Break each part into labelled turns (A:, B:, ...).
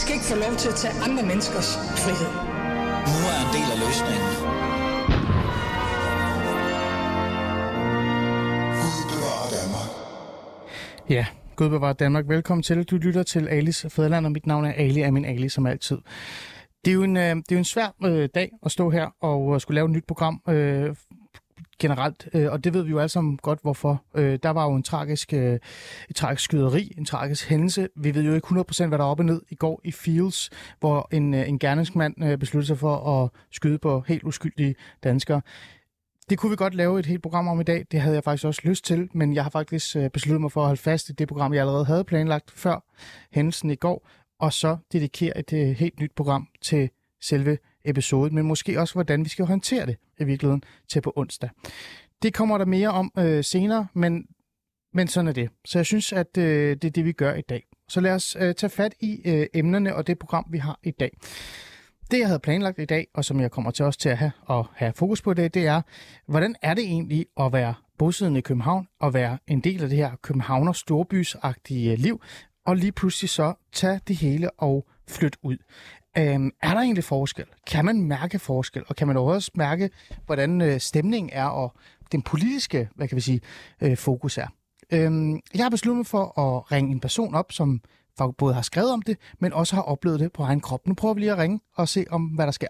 A: skal ikke få lov til at tage andre menneskers frihed.
B: Nu er en del af løsningen.
C: Ja, Gud bevarer Danmark. Velkommen til. Du lytter til Alis Fæderland, og mit navn er Ali, er min Ali som altid. Det er jo en, øh, det er jo en svær øh, dag at stå her og skulle lave et nyt program øh, generelt, øh, og det ved vi jo alle sammen godt, hvorfor. Øh, der var jo en tragisk, øh, et tragisk skyderi, en tragisk hændelse. Vi ved jo ikke 100% hvad der er op og ned i går i Fields, hvor en, øh, en gerningsmand øh, besluttede sig for at skyde på helt uskyldige danskere. Det kunne vi godt lave et helt program om i dag. Det havde jeg faktisk også lyst til, men jeg har faktisk øh, besluttet mig for at holde fast i det program, jeg allerede havde planlagt før hændelsen i går, og så dedikere et øh, helt nyt program til selve episode, men måske også, hvordan vi skal håndtere det i virkeligheden til på onsdag. Det kommer der mere om øh, senere, men, men sådan er det. Så jeg synes, at øh, det er det, vi gør i dag. Så lad os øh, tage fat i øh, emnerne og det program, vi har i dag. Det, jeg havde planlagt i dag, og som jeg kommer til også til at have, at have fokus på i dag, det er, hvordan er det egentlig at være bosiddende i København og være en del af det her Københavner storbysagtige liv, og lige pludselig så tage det hele og flytte ud. Øhm, er der egentlig forskel? Kan man mærke forskel? Og kan man også mærke, hvordan øh, stemningen er, og den politiske, hvad kan vi sige, øh, fokus er? Øhm, jeg har besluttet mig for at ringe en person op, som både har skrevet om det, men også har oplevet det på egen krop. Nu prøver vi lige at ringe og se, om hvad der sker.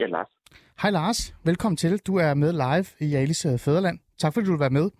D: Ja, Lars.
C: Hej Lars, velkommen til. Du er med live i Alice Fæderland. Tak fordi du vil være med.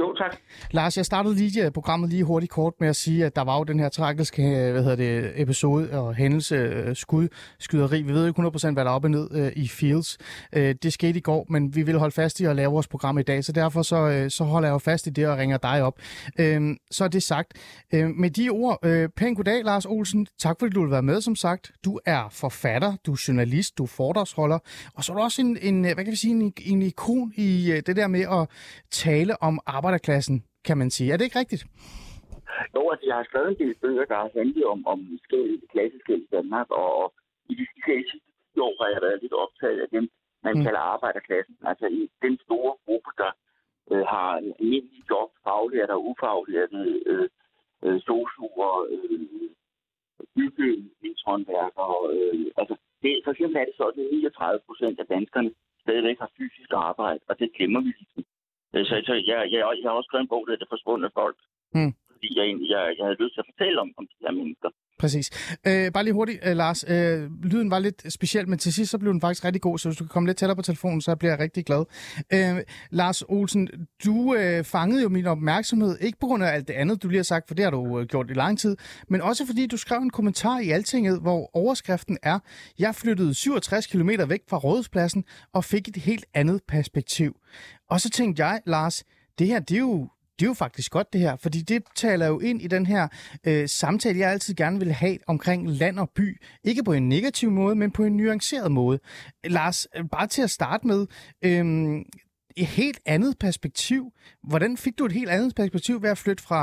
D: Jo, tak.
C: Lars, jeg startede lige øh, programmet lige hurtigt kort med at sige, at der var jo den her tragiske øh, hvad hedder det, episode og hændelse, øh, skud, skyderi. Vi ved ikke 100% hvad der er op og ned i Fields. Det skete i går, men vi vil holde fast i at lave vores program i dag, så derfor så, så holder jeg jo fast i det og ringer dig op. Øhm, så er det sagt. Med de ord, pæn goddag, Lars Olsen. Tak fordi du vil være med, som sagt. Du er forfatter, du er journalist, du er foredragsholder, og så er du også en, en hvad kan vi sige, en, en ikon i det der med at tale om arbejde arbejderklassen, kan man sige. Er det ikke rigtigt?
D: Jo, altså jeg har skrevet en del bøger, der har handlet om, om klasseskæld i Danmark, og, og i de sidste år har jeg været lidt optaget af dem, man mm. kalder arbejderklassen. Altså i den store gruppe, der øh, har almindelige job, faglærte og ufaglærte, øh, øh, sosuer, øh, byggehåndværkere. Øh, altså det, for eksempel er det sådan, at 39 procent af danskerne stadigvæk har fysisk arbejde, og det glemmer vi ligesom. Øh, så, så jeg, jeg, jeg har også skrevet en bog, der hedder Forsvundne Folk. Mm. Fordi jeg, jeg, jeg havde lyst til at fortælle om, om de her mennesker.
C: Præcis. Øh, bare lige hurtigt, øh, Lars. Øh, lyden var lidt speciel, men til sidst så blev den faktisk rigtig god, så hvis du kan komme lidt tættere på telefonen, så bliver jeg rigtig glad. Øh, Lars Olsen, du øh, fangede jo min opmærksomhed, ikke på grund af alt det andet, du lige har sagt, for det har du øh, gjort i lang tid, men også fordi du skrev en kommentar i Altinget, hvor overskriften er, jeg flyttede 67 km væk fra Rådhuspladsen og fik et helt andet perspektiv. Og så tænkte jeg, Lars, det her, det er jo det er jo faktisk godt det her, fordi det taler jo ind i den her øh, samtale, jeg altid gerne vil have omkring land og by. Ikke på en negativ måde, men på en nuanceret måde. Lars, øh, bare til at starte med, øh, et helt andet perspektiv. Hvordan fik du et helt andet perspektiv ved at flytte fra,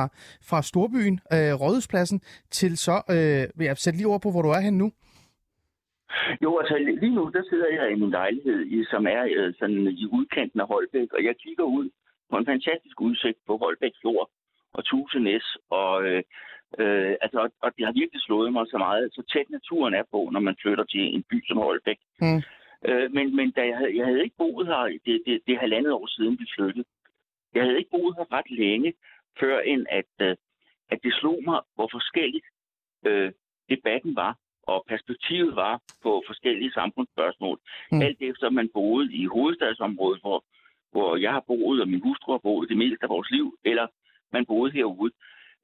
C: fra storbyen, øh, Rådhuspladsen, til så, øh, vil jeg sætte lige over på, hvor du er hen nu?
D: Jo, altså lige nu, der sidder jeg i min lejlighed, i, som er øh, sådan i udkanten af Holbæk, og jeg kigger ud på en fantastisk udsigt på Holbæk Fjord og Tusenæs. Og, øh, øh, altså, og det har virkelig slået mig så meget, så tæt naturen er på, når man flytter til en by som Holbæk. Mm. Øh, men men da jeg, havde, jeg havde ikke boet her, det, det, det er halvandet år siden, vi flyttede. Jeg havde ikke boet her ret længe, før end at, øh, at det slog mig, hvor forskelligt øh, debatten var, og perspektivet var på forskellige samfundsspørgsmål. Mm. Alt efter man boede i hovedstadsområdet, hvor hvor jeg har boet, og min hustru har boet det meste af vores liv, eller man boede herude.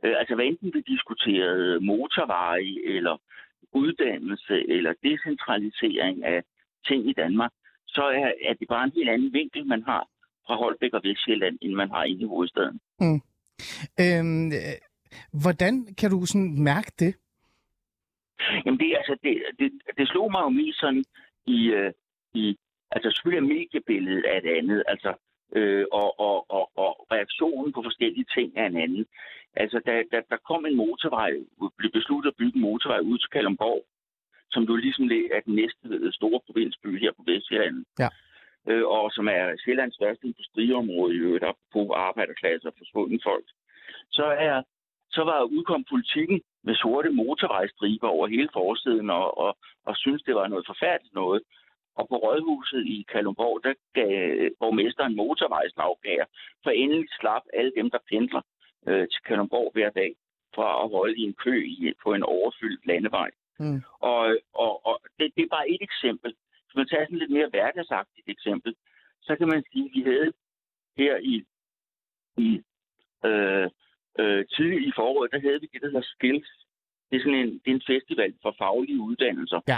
D: Øh, altså hvad enten vi diskuterede motorveje, eller uddannelse, eller decentralisering af ting i Danmark, så er, er det bare en helt anden vinkel, man har fra Holbæk og Vestjylland, end man har inde i hovedstaden. Mm.
C: Øhm, hvordan kan du sådan mærke det?
D: Jamen det, altså, det, det, det slog mig jo mest sådan i, øh, i Altså selvfølgelig er mediebilledet af et andet, altså, øh, og, og, og, og reaktionen på forskellige ting er en anden. Altså, da, da der kom en motorvej, blev besluttet at bygge en motorvej ud til Kalundborg, som jo ligesom er den næste store provinsby her på Vestjylland. Ja. øh, og som er Sjællands største industriområde i øvrigt, på arbejderklasse og forsvundne folk, så, er, så var udkom politikken med sorte motorvejstriber over hele forsiden, og, og, og synes det var noget forfærdeligt noget. Og på Rådhuset i Kalundborg, der gav borgmesteren motorvejslavgager, for endelig slap alle dem, der pendler øh, til Kalundborg hver dag, fra at holde i en kø i, på en overfyldt landevej. Mm. Og, og, og det, det er bare et eksempel. Hvis man tager sådan lidt mere hverdagsagtigt eksempel, så kan man sige, at vi havde her i, i øh, øh, tidligt i foråret, der havde vi det, der hedder Skills. Det er sådan en, det er en festival for faglige uddannelser.
C: Ja.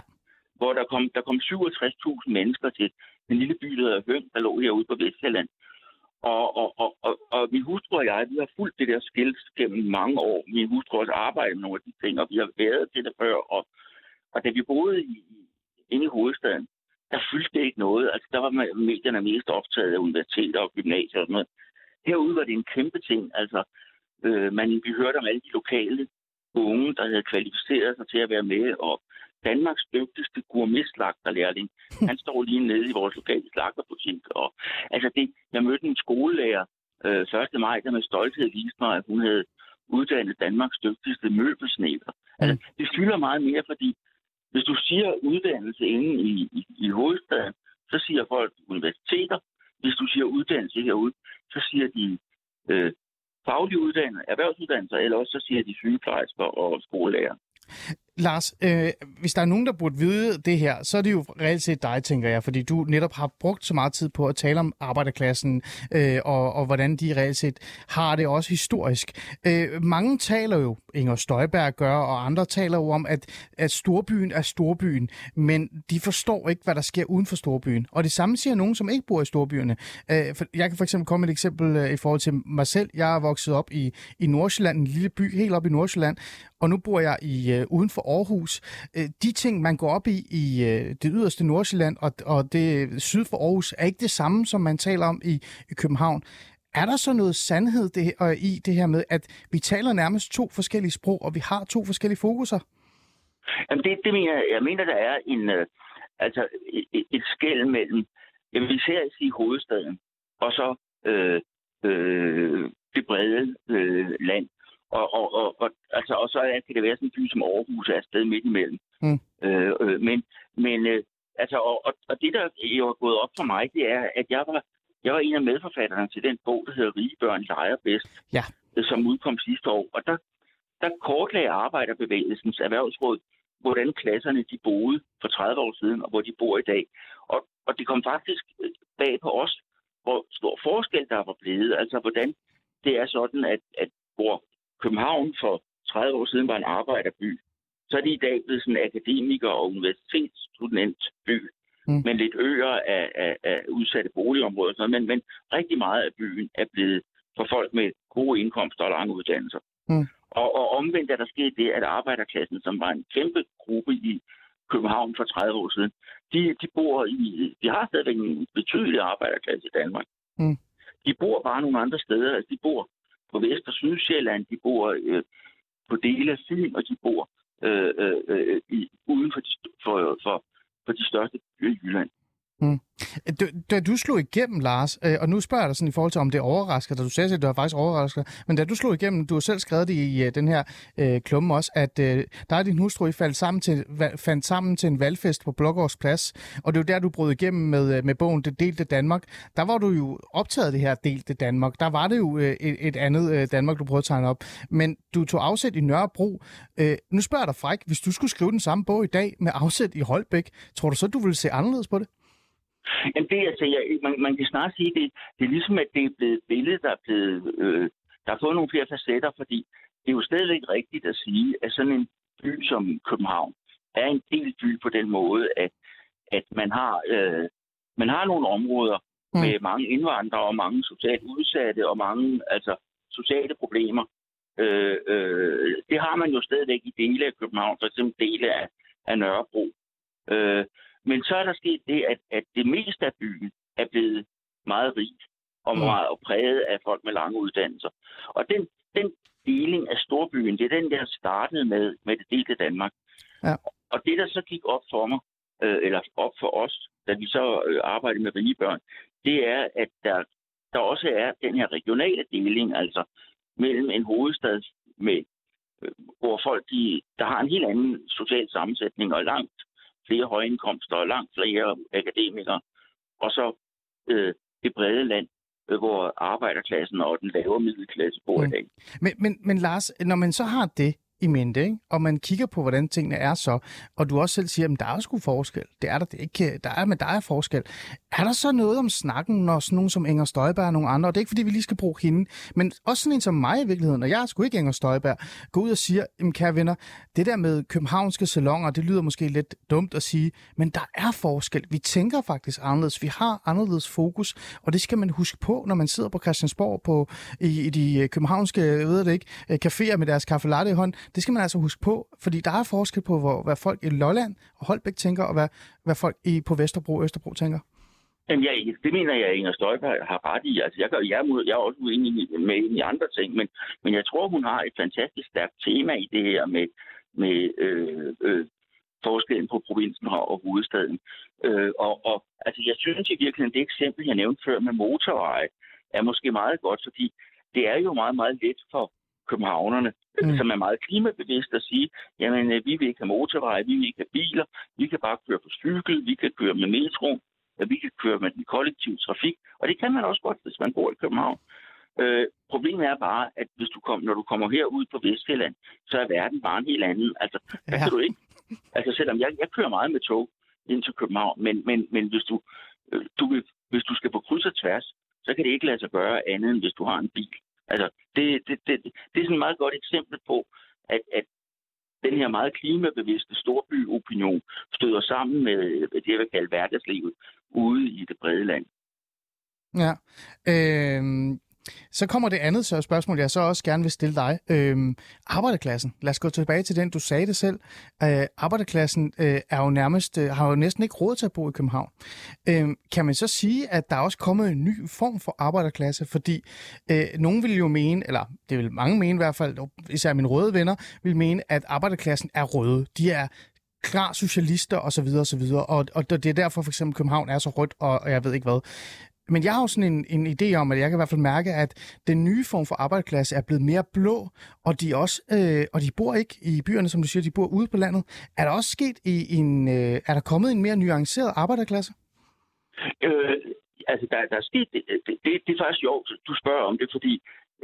D: Hvor der kom, der kom 67.000 mennesker til den lille by, der hedder Høng, der lå herude på Vestjylland. Og, og, og, og, og min hustru og jeg, vi har fulgt det der skilt gennem mange år. Min hustru har også arbejdet med nogle af de ting, og vi har været til det før. Og, og da vi boede i, inde i hovedstaden, der fyldte det ikke noget. Altså, der var medierne mest optaget af universiteter og gymnasier og sådan noget. Herude var det en kæmpe ting. Altså, øh, man, vi hørte om alle de lokale unge, der havde kvalificeret sig til at være med, og Danmarks dygtigste gourmetslagterlærling. Han står lige nede i vores lokale slagterbutik. Og, altså det, jeg mødte en skolelærer øh, 1. maj, der med stolthed viste mig, at hun havde uddannet Danmarks dygtigste møbelsnæber. Altså, mm. det fylder meget mere, fordi hvis du siger uddannelse inde i, i, i hovedstaden, så siger folk universiteter. Hvis du siger uddannelse herude, så siger de øh, faglige uddannelser, erhvervsuddannelser, eller også så siger de sygeplejersker og skolelærer.
C: Lars, øh, hvis der er nogen, der burde vide det her, så er det jo reelt set dig, tænker jeg, fordi du netop har brugt så meget tid på at tale om arbejderklassen, øh, og, og hvordan de reelt set har det også historisk. Øh, mange taler jo, Inger Støjberg gør, og andre taler jo om, at, at storbyen er storbyen, men de forstår ikke, hvad der sker uden for storbyen. Og det samme siger nogen, som ikke bor i storbyerne. Øh, for jeg kan for eksempel komme med et eksempel øh, i forhold til mig selv. Jeg er vokset op i, i Nordsjælland, en lille by helt op i Nordsjælland, og nu bor jeg i øh, uden for Aarhus. Øh, de ting, man går op i i øh, det yderste Nordsjælland og, og det syd for Aarhus, er ikke det samme, som man taler om i, i København. Er der så noget sandhed det, og i det her med, at vi taler nærmest to forskellige sprog, og vi har to forskellige fokuser?
D: Jamen det, det mener jeg. Jeg mener, der er en, øh, altså et, et skæld mellem, jamen, vi ser i hovedstaden, og så øh, øh, det brede øh, land. Og, og, og, og, altså, og så kan det være sådan en by som Aarhus er et sted midt imellem. Mm. Øh, øh, men men øh, altså, og, og, og det, der jo er gået op for mig, det er, at jeg var, jeg var en af medforfatterne til den bog, der hedder Rige børn leger bedst,
C: ja.
D: Øh, som udkom sidste år. Og der, der kortlagde Arbejderbevægelsens erhvervsråd, hvordan klasserne de boede for 30 år siden, og hvor de bor i dag. Og, og det kom faktisk øh, bag på os, hvor stor forskel der var blevet. Altså, hvordan det er sådan, at, at hvor København for 30 år siden var en arbejderby, så er det i dag blevet sådan en akademiker- og universitetsstudentby, mm. med lidt øer af, af, af udsatte boligområder. Men, men rigtig meget af byen er blevet for folk med gode indkomster og lange uddannelser. Mm. Og, og omvendt er der sket det, at arbejderklassen, som var en kæmpe gruppe i København for 30 år siden, de, de bor i, de har stadigvæk en betydelig arbejderklasse i Danmark. Mm. De bor bare nogle andre steder. Altså, de bor på Vest- og Sydsjælland, de bor øh, på dele af Fyn, og de bor øh, øh, øh, i, uden for de, for, for, for de største byer i Jylland.
C: Mm. Da, da du slog igennem, Lars, øh, og nu spørger jeg dig sådan i forhold til, om det overrasker dig, du sagde, at det var faktisk overrasker, men da du slog igennem, du har selv skrevet det i øh, den her øh, klumme også, at øh, der er din hustru, I faldt sammen, til, fandt sammen til en valgfest på Blågårds Plads, og det er jo der, du brød igennem med, øh, med bogen Det Delte Danmark. Der var du jo optaget det her Delte Danmark. Der var det jo øh, et, et andet øh, Danmark, du prøvede at tegne op, men du tog afsæt i Nørrebro. Øh, nu spørger jeg dig, Fræk, hvis du skulle skrive den samme bog i dag med afsæt i Holbæk, tror du så, du ville se anderledes på det?
D: Jamen det, altså, jeg, man, man kan snart sige, det, det er ligesom, at det er blevet billedet, der er blevet, øh, der har fået nogle flere facetter, fordi det er jo stadigvæk rigtigt at sige, at sådan en by som København er en del by på den måde, at, at man har, øh, man har nogle områder mm. med mange indvandrere og mange socialt udsatte og mange altså, sociale problemer. Øh, øh, det har man jo stadigvæk i dele af København, eksempel dele af, af Nørrebro. Øh, men så er der sket det, at, at det meste af byen er blevet meget rigt og mm. meget og præget af folk med lange uddannelser. Og den, den deling af storbyen, det er den, der startede med, med det delte Danmark. Ja. Og det, der så gik op for mig, øh, eller op for os, da vi så øh, arbejder med rige børn, det er, at der, der også er den her regionale deling, altså mellem en hovedstad med øh, hvor folk, de, der har en helt anden social sammensætning og langt flere højindkomster og langt flere akademikere, og så øh, det brede land, øh, hvor arbejderklassen og den lavere middelklasse bor mm. i dag.
C: Men, men, men Lars, når man så har det, i mente, ikke? og man kigger på, hvordan tingene er så, og du også selv siger, at der er sgu forskel. Det er der det ikke. Der er, men der er forskel. Er der så noget om snakken, når sådan nogen som Inger Støjberg og nogle andre, og det er ikke, fordi vi lige skal bruge hende, men også sådan en som mig i virkeligheden, og jeg er sgu ikke Inger Støjberg, går ud og siger, kære venner, det der med københavnske salonger, det lyder måske lidt dumt at sige, men der er forskel. Vi tænker faktisk anderledes. Vi har anderledes fokus, og det skal man huske på, når man sidder på Christiansborg på, i, i de øh, københavnske, jeg ved det ikke, øh, caféer med deres kaffe latte i hånd. Det skal man altså huske på, fordi der er forskel på, hvor, hvad folk i Lolland og Holbæk tænker, og hvad, hvad folk i, på Vesterbro og Østerbro tænker.
D: Jamen, ja, det mener jeg, at Inger Støjberg har ret i. Altså, jeg, jeg, er, jeg er også uenig med i andre ting, men, men jeg tror, hun har et fantastisk stærkt tema i det her med, med øh, øh, forskellen på provinsen og hovedstaden. Øh, og, og altså, jeg synes i virkeligheden, det eksempel, jeg nævnte før med motorveje, er måske meget godt, fordi det er jo meget, meget let for københavnerne, mm. som er meget klimabevidst at sige, jamen øh, vi vil ikke have motorveje, vi vil ikke have biler, vi kan bare køre på cykel, vi kan køre med metro, vi kan køre med den kollektive trafik, og det kan man også godt, hvis man bor i København. Øh, problemet er bare, at hvis du kom, når du kommer herud på Vestjylland, så er verden bare en helt anden. Altså, ja. kan du ikke? Altså, selvom jeg, jeg kører meget med tog ind til København, men, men, men hvis, du, øh, du, hvis du skal på kryds og tværs, så kan det ikke lade sig gøre andet, end hvis du har en bil. Altså, det, det, det, det er sådan et meget godt eksempel på, at, at den her meget klimabevidste storbyopinion støder sammen med det, jeg vil kalde hverdagslivet ude i det brede land.
C: Ja. Øh, så kommer det andet så spørgsmål, jeg så også gerne vil stille dig. Øhm, arbejderklassen. Lad os gå tilbage til den, du sagde det selv. Øh, arbejderklassen øh, er jo nærmest, øh, har jo næsten ikke råd til at bo i København. Øhm, kan man så sige, at der er også kommet en ny form for arbejderklasse? Fordi øh, nogen vil jo mene, eller det vil mange mene i hvert fald, især mine røde venner, vil mene, at arbejderklassen er røde. De er klar socialister osv. Og, Og, og det er derfor for eksempel København er så rødt, og, og jeg ved ikke hvad. Men jeg har jo sådan en, en idé om, at jeg kan i hvert fald mærke, at den nye form for arbejderklasse er blevet mere blå, og de, også, øh, og de bor ikke i byerne, som du siger, de bor ude på landet. Er der også sket i en, øh, er der kommet en mere nuanceret arbejderklasse?
D: Øh, altså, der, der er sket, det, det, det, det er faktisk sjovt, du spørger om det, fordi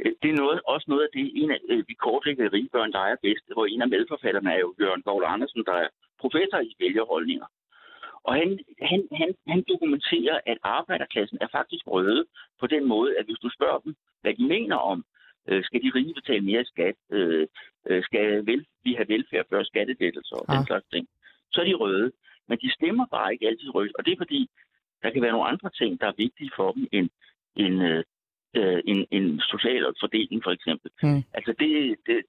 D: øh, det er noget, også noget af det, en af øh, de kortlæggede rigebørn, der er bedst, hvor en af medforfatterne er jo Jørgen Gård Andersen, der er professor i vælgerholdninger. Og han, han, han, han dokumenterer, at arbejderklassen er faktisk røde på den måde, at hvis du spørger dem, hvad de mener om, øh, skal de rige betale mere skat, øh, øh skal vel, vi have velfærd før skattedeltelser og ah. den slags ting, så er de røde. Men de stemmer bare ikke altid rødt, og det er fordi, der kan være nogle andre ting, der er vigtige for dem, end, end øh, øh en, en social fordeling for eksempel. Mm. Altså det, det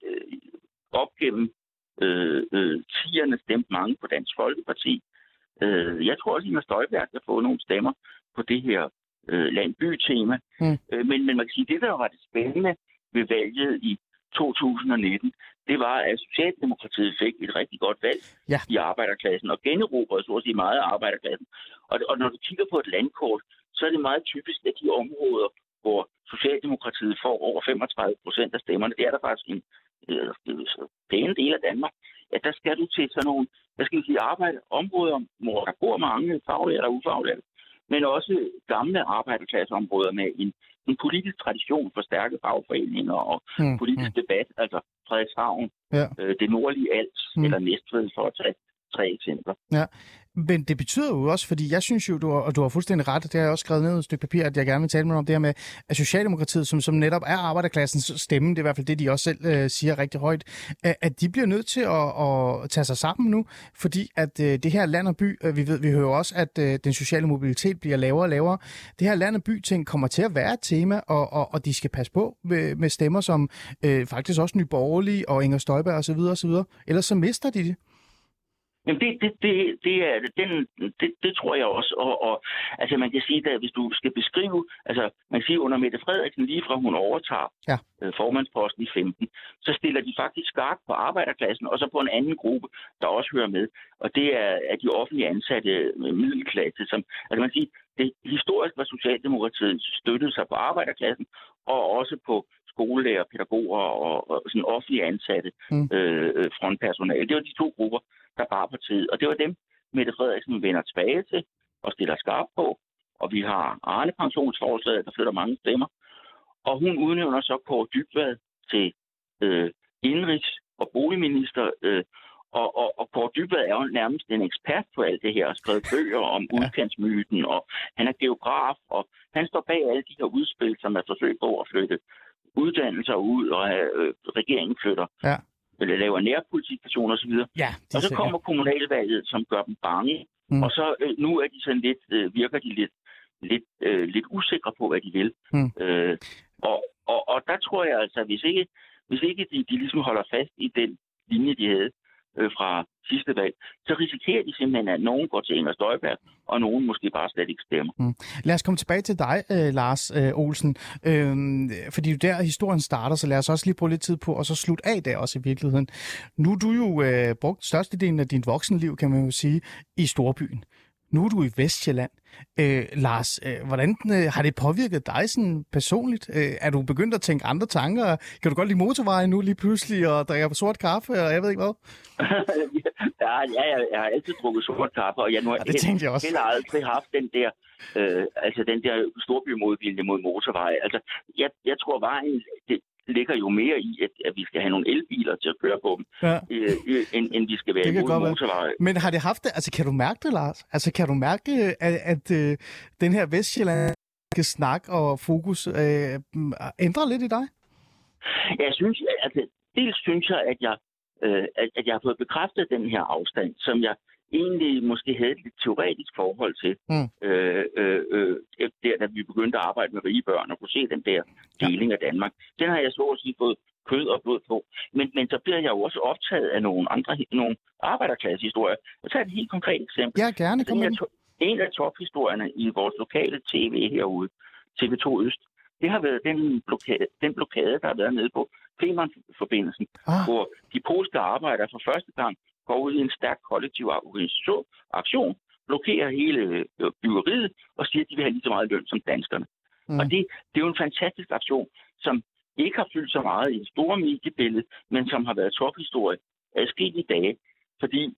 D: op gennem øh, øh, tierne stemte mange på Dansk Folkeparti, Øh, jeg tror også, at Inger Støjberg kan få nogle stemmer på det her øh, landby-tema. Mm. Øh, men, men man kan sige, det, der var det spændende ved valget i 2019, det var, at Socialdemokratiet fik et rigtig godt valg ja. i arbejderklassen og generobrede så at sige meget af arbejderklassen. Og, og når du kigger på et landkort, så er det meget typisk, at de områder, hvor Socialdemokratiet får over 35 procent af stemmerne, det er der faktisk en øh, pæne del af Danmark, ja, der skal du til sådan nogle hvad skal vi sige, arbejde, områder, hvor der bor mange faglærte og ufaglærte, men også gamle arbejderklasseområder med en, en politisk tradition for stærke fagforeninger og mm. politisk mm. debat, altså Frederikshavn, ja. øh, det nordlige Alt mm. eller Næstved for at tage tre eksempler.
C: Ja. Men det betyder jo også, fordi jeg synes jo, du har, og du har fuldstændig ret, det har jeg også skrevet ned i et stykke papir, at jeg gerne vil tale med om det her med, at Socialdemokratiet, som, som netop er arbejderklassens stemme, det er i hvert fald det, de også selv øh, siger rigtig højt, at de bliver nødt til at, at tage sig sammen nu, fordi at øh, det her land og by, øh, vi ved, vi hører også, at øh, den sociale mobilitet bliver lavere og lavere. Det her land og by ting kommer til at være et tema, og, og, og de skal passe på med, med stemmer som øh, faktisk også Nye Borgerlige og Inger Støjberg osv. osv. Ellers så mister de det.
D: Jamen det, det, det, det, er, den, det, det tror jeg også. Og, og altså man kan sige, at hvis du skal beskrive, altså man kan sige under Mette Frederiksen, lige fra hun overtager
C: Ja.
D: øh, formandsposten i 15, så stiller de faktisk skarpt på arbejderklassen, og så på en anden gruppe, der også hører med. Og det er, er de offentlige ansatte øh, middelklasse, som, altså man kan sige, det historisk var Socialdemokratiet støttet sig på arbejderklassen, og også på skolelærer, pædagoger og, og sådan offentlige ansatte
C: Mm.
D: øh, frontpersonale. Det var de to grupper, der bar partiet. Og det var dem, Mette Frederiksen vender tilbage til og stiller skarpt på. Og vi har Arne pensionsforslaget, der flytter mange stemmer. Og hun udnævner så Kåre Dybvad til øh, indrigs- og boligminister. Øh, og, og, og Kåre Dybvad er jo nærmest en ekspert på alt det her, og skrevet bøger om udkantsmyten, og han er geograf, og han står bag alle de her udspil, som er forsøg på at flytte uddannelser ud, og øh, regeringen flytter,
C: Ja.
D: eller laver nærpolitikpersoner osv.
C: Ja,
D: Og så kommer kommunalvalget, som gør dem bange.
C: Mm.
D: Og så øh, nu er de sådan lidt, øh, virker de lidt, lidt, øh, lidt usikre på, hvad de vil.
C: Mm.
D: Øh, og, og, og der tror jeg altså, hvis ikke, hvis ikke de, de ligesom holder fast i den linje, de havde øh, fra sidste valg, så risikerer de simpelthen, at nogen går til Inger Støjberg, og nogen måske bare slet ikke stemmer. Mm.
C: Lad os komme tilbage til dig, øh, Lars øh, Olsen. øh, fordi det der, historien starter, så lad os også lige bruge lidt tid på, og så slutte af der også i virkeligheden. Nu er du jo øh, brugt størstedelen af dit voksenliv, kan man jo sige, i storbyen. Nu er du i Vestjylland. Øh, Lars, øh, hvordan øh, har det påvirket dig sådan personligt? Øh, er du begyndt at tænke andre tanker? Kan du godt lide motorveje nu lige pludselig, og drikke sort kaffe, og jeg ved ikke hvad?
D: ja, ja, jeg, jeg har altid drukket sort kaffe, og jeg nu har
C: Ja, det tænkte jeg også.
D: heller aldrig haft den der, øh, altså den der storbymodvilje mod motorveje. Altså, jeg, jeg tror vejen, det ligger jo mere i, at, at vi skal have nogle elbiler til at køre på dem,
C: Ja.
D: øh, øh, end, end vi skal være
C: Det
D: imod motorveje.
C: Men har det haft det? Altså, kan du mærke det, Lars? Altså, kan du mærke, at, at øh, den her vestjyllandske snak og fokus øh, ændrer lidt i dig?
D: Jeg synes, altså, dels synes jeg, at jeg, øh, at, at jeg har fået bekræftet den her afstand, som jeg egentlig måske havde et lidt teoretisk forhold til,
C: Mm.
D: øh, øh, øh, der, da vi begyndte at arbejde med rige børn og kunne se den der deling af Danmark. Den har jeg så at sige fået kød og blod på. Men, men så bliver jeg jo også optaget af nogle andre nogle arbejderklassehistorier. Jeg tager et helt konkret eksempel.
C: Ja, gerne. Kom
D: En af, en af tophistorierne i vores lokale tv herude, TV2 Øst, det har været den blokade, den blokade der har været nede på Femern-forbindelsen,
C: Ah,
D: hvor de polske arbejdere for første gang går ud i en stærk kollektiv aktion, blokerer hele øh, byggeriet og siger, at de vil have lige så meget løn som danskerne.
C: Mm.
D: Og det, det er jo en fantastisk aktion, som ikke har fyldt så meget i det store mediebillede, men som har været tophistorie i dage, fordi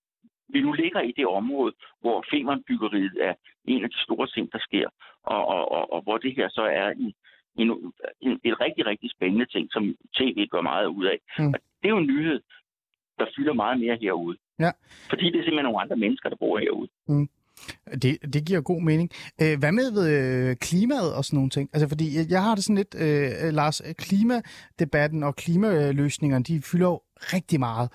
D: vi nu ligger i det område, hvor Femern-byggeriet er en af de store ting, der sker, og, og, og, og hvor det her så er en, en, en, en rigtig, rigtig spændende ting, som tv gør meget ud af.
C: Mm.
D: Og det er jo en nyhed, der fylder meget mere herude.
C: Ja.
D: Fordi det er simpelthen nogle andre mennesker, der bor herude.
C: det, det giver god mening. Øh, hvad med øh, klimaet og sådan nogle ting? Altså, fordi jeg- jeg har det sådan lidt, øh, Lars, klimadebatten og klimaløsningerne, de fylder jo rigtig meget.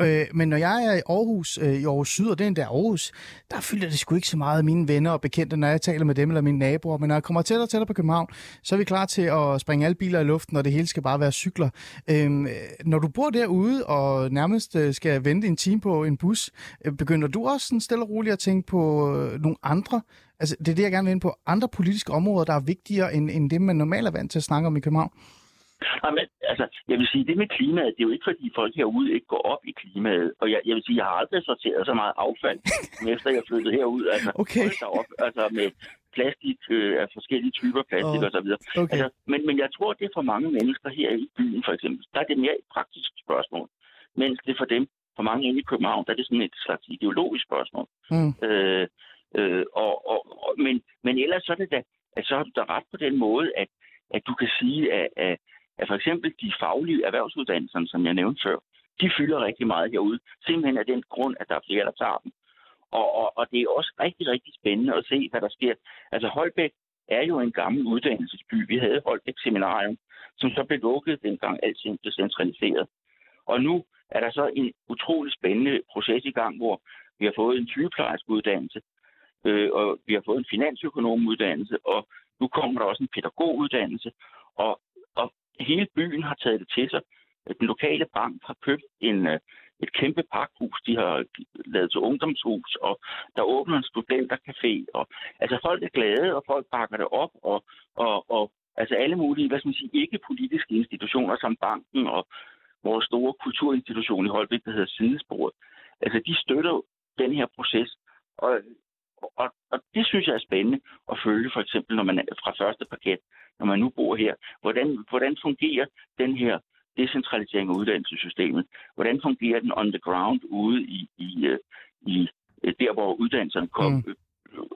C: Øh, men når jeg er i Aarhus, øh, i Aarhus Syd, og den der Aarhus, der fylder det sgu ikke så meget af mine venner og bekendte, når jeg taler med dem eller mine naboer. Men når jeg kommer tættere og tættere på København, så er vi klar til at springe alle biler i luften, og det hele skal bare være cykler. Øhm, øh, når du bor derude og nærmest øh, skal vente en time på en bus, øh, begynder du også sådan stille og roligt at tænke på øh, nogle andre, altså det er det, jeg gerne vil ind på, andre politiske områder, der er vigtigere end, end det, man normalt er vant til at snakke om i København?
D: Nej, men, altså, jeg vil sige, det med klimaet, det er jo ikke, fordi folk herude ikke går op i klimaet. Og jeg, jeg vil sige, jeg har aldrig sorteret så meget affald, efter jeg flyttede herud. Altså,
C: Okay.
D: op, altså med plastik øh, af forskellige typer plastik
C: Åh,
D: og så videre.
C: Okay.
D: Altså, men, men jeg tror, det er for mange mennesker her i byen, for eksempel, der er det mere et praktisk spørgsmål. Mens det for dem, for mange inde i København, der er det sådan et slags ideologisk spørgsmål.
C: Mm.
D: Øh, øh, og, og, og, men, men ellers så er det da, at så har du da ret på den måde, at, at du kan sige, at, at, at for eksempel de faglige erhvervsuddannelser, som jeg nævnte før, de fylder rigtig meget herude. Simpelthen af den grund, at der er flere, der tager dem. Og, og, og det er også rigtig, rigtig spændende at se, hvad der sker. Altså Holbæk er jo en gammel uddannelsesby. Vi havde Holbæk Seminarium, som så blev lukket, dengang alting blev centraliseret. Og nu er der så en utrolig spændende proces i gang, hvor vi har fået en sygeplejerskeuddannelse, øh, og vi har fået en finansøkonomuddannelse, og nu kommer der også en pædagoguddannelse, og, og hele byen har taget det til sig. Den lokale bank har købt en, øh, et kæmpe pakhus, de har lavet til ungdomshus, og der åbner en studentercafé. Og, altså folk er glade, og folk bakker det op, og, og, og altså alle mulige, hvad skal man sige, ikke politiske institutioner som banken og vores store kulturinstitution i Holbæk, der hedder Sidesporet. Altså de støtter den her proces, og og, og det synes jeg er spændende at følge, for eksempel når man er fra første paket, når man nu bor her. Hvordan, hvordan fungerer den her decentralisering af uddannelsessystemet? Hvordan fungerer den on the ground ude i, i, øh, i øh, der, hvor uddannelserne kom, mm.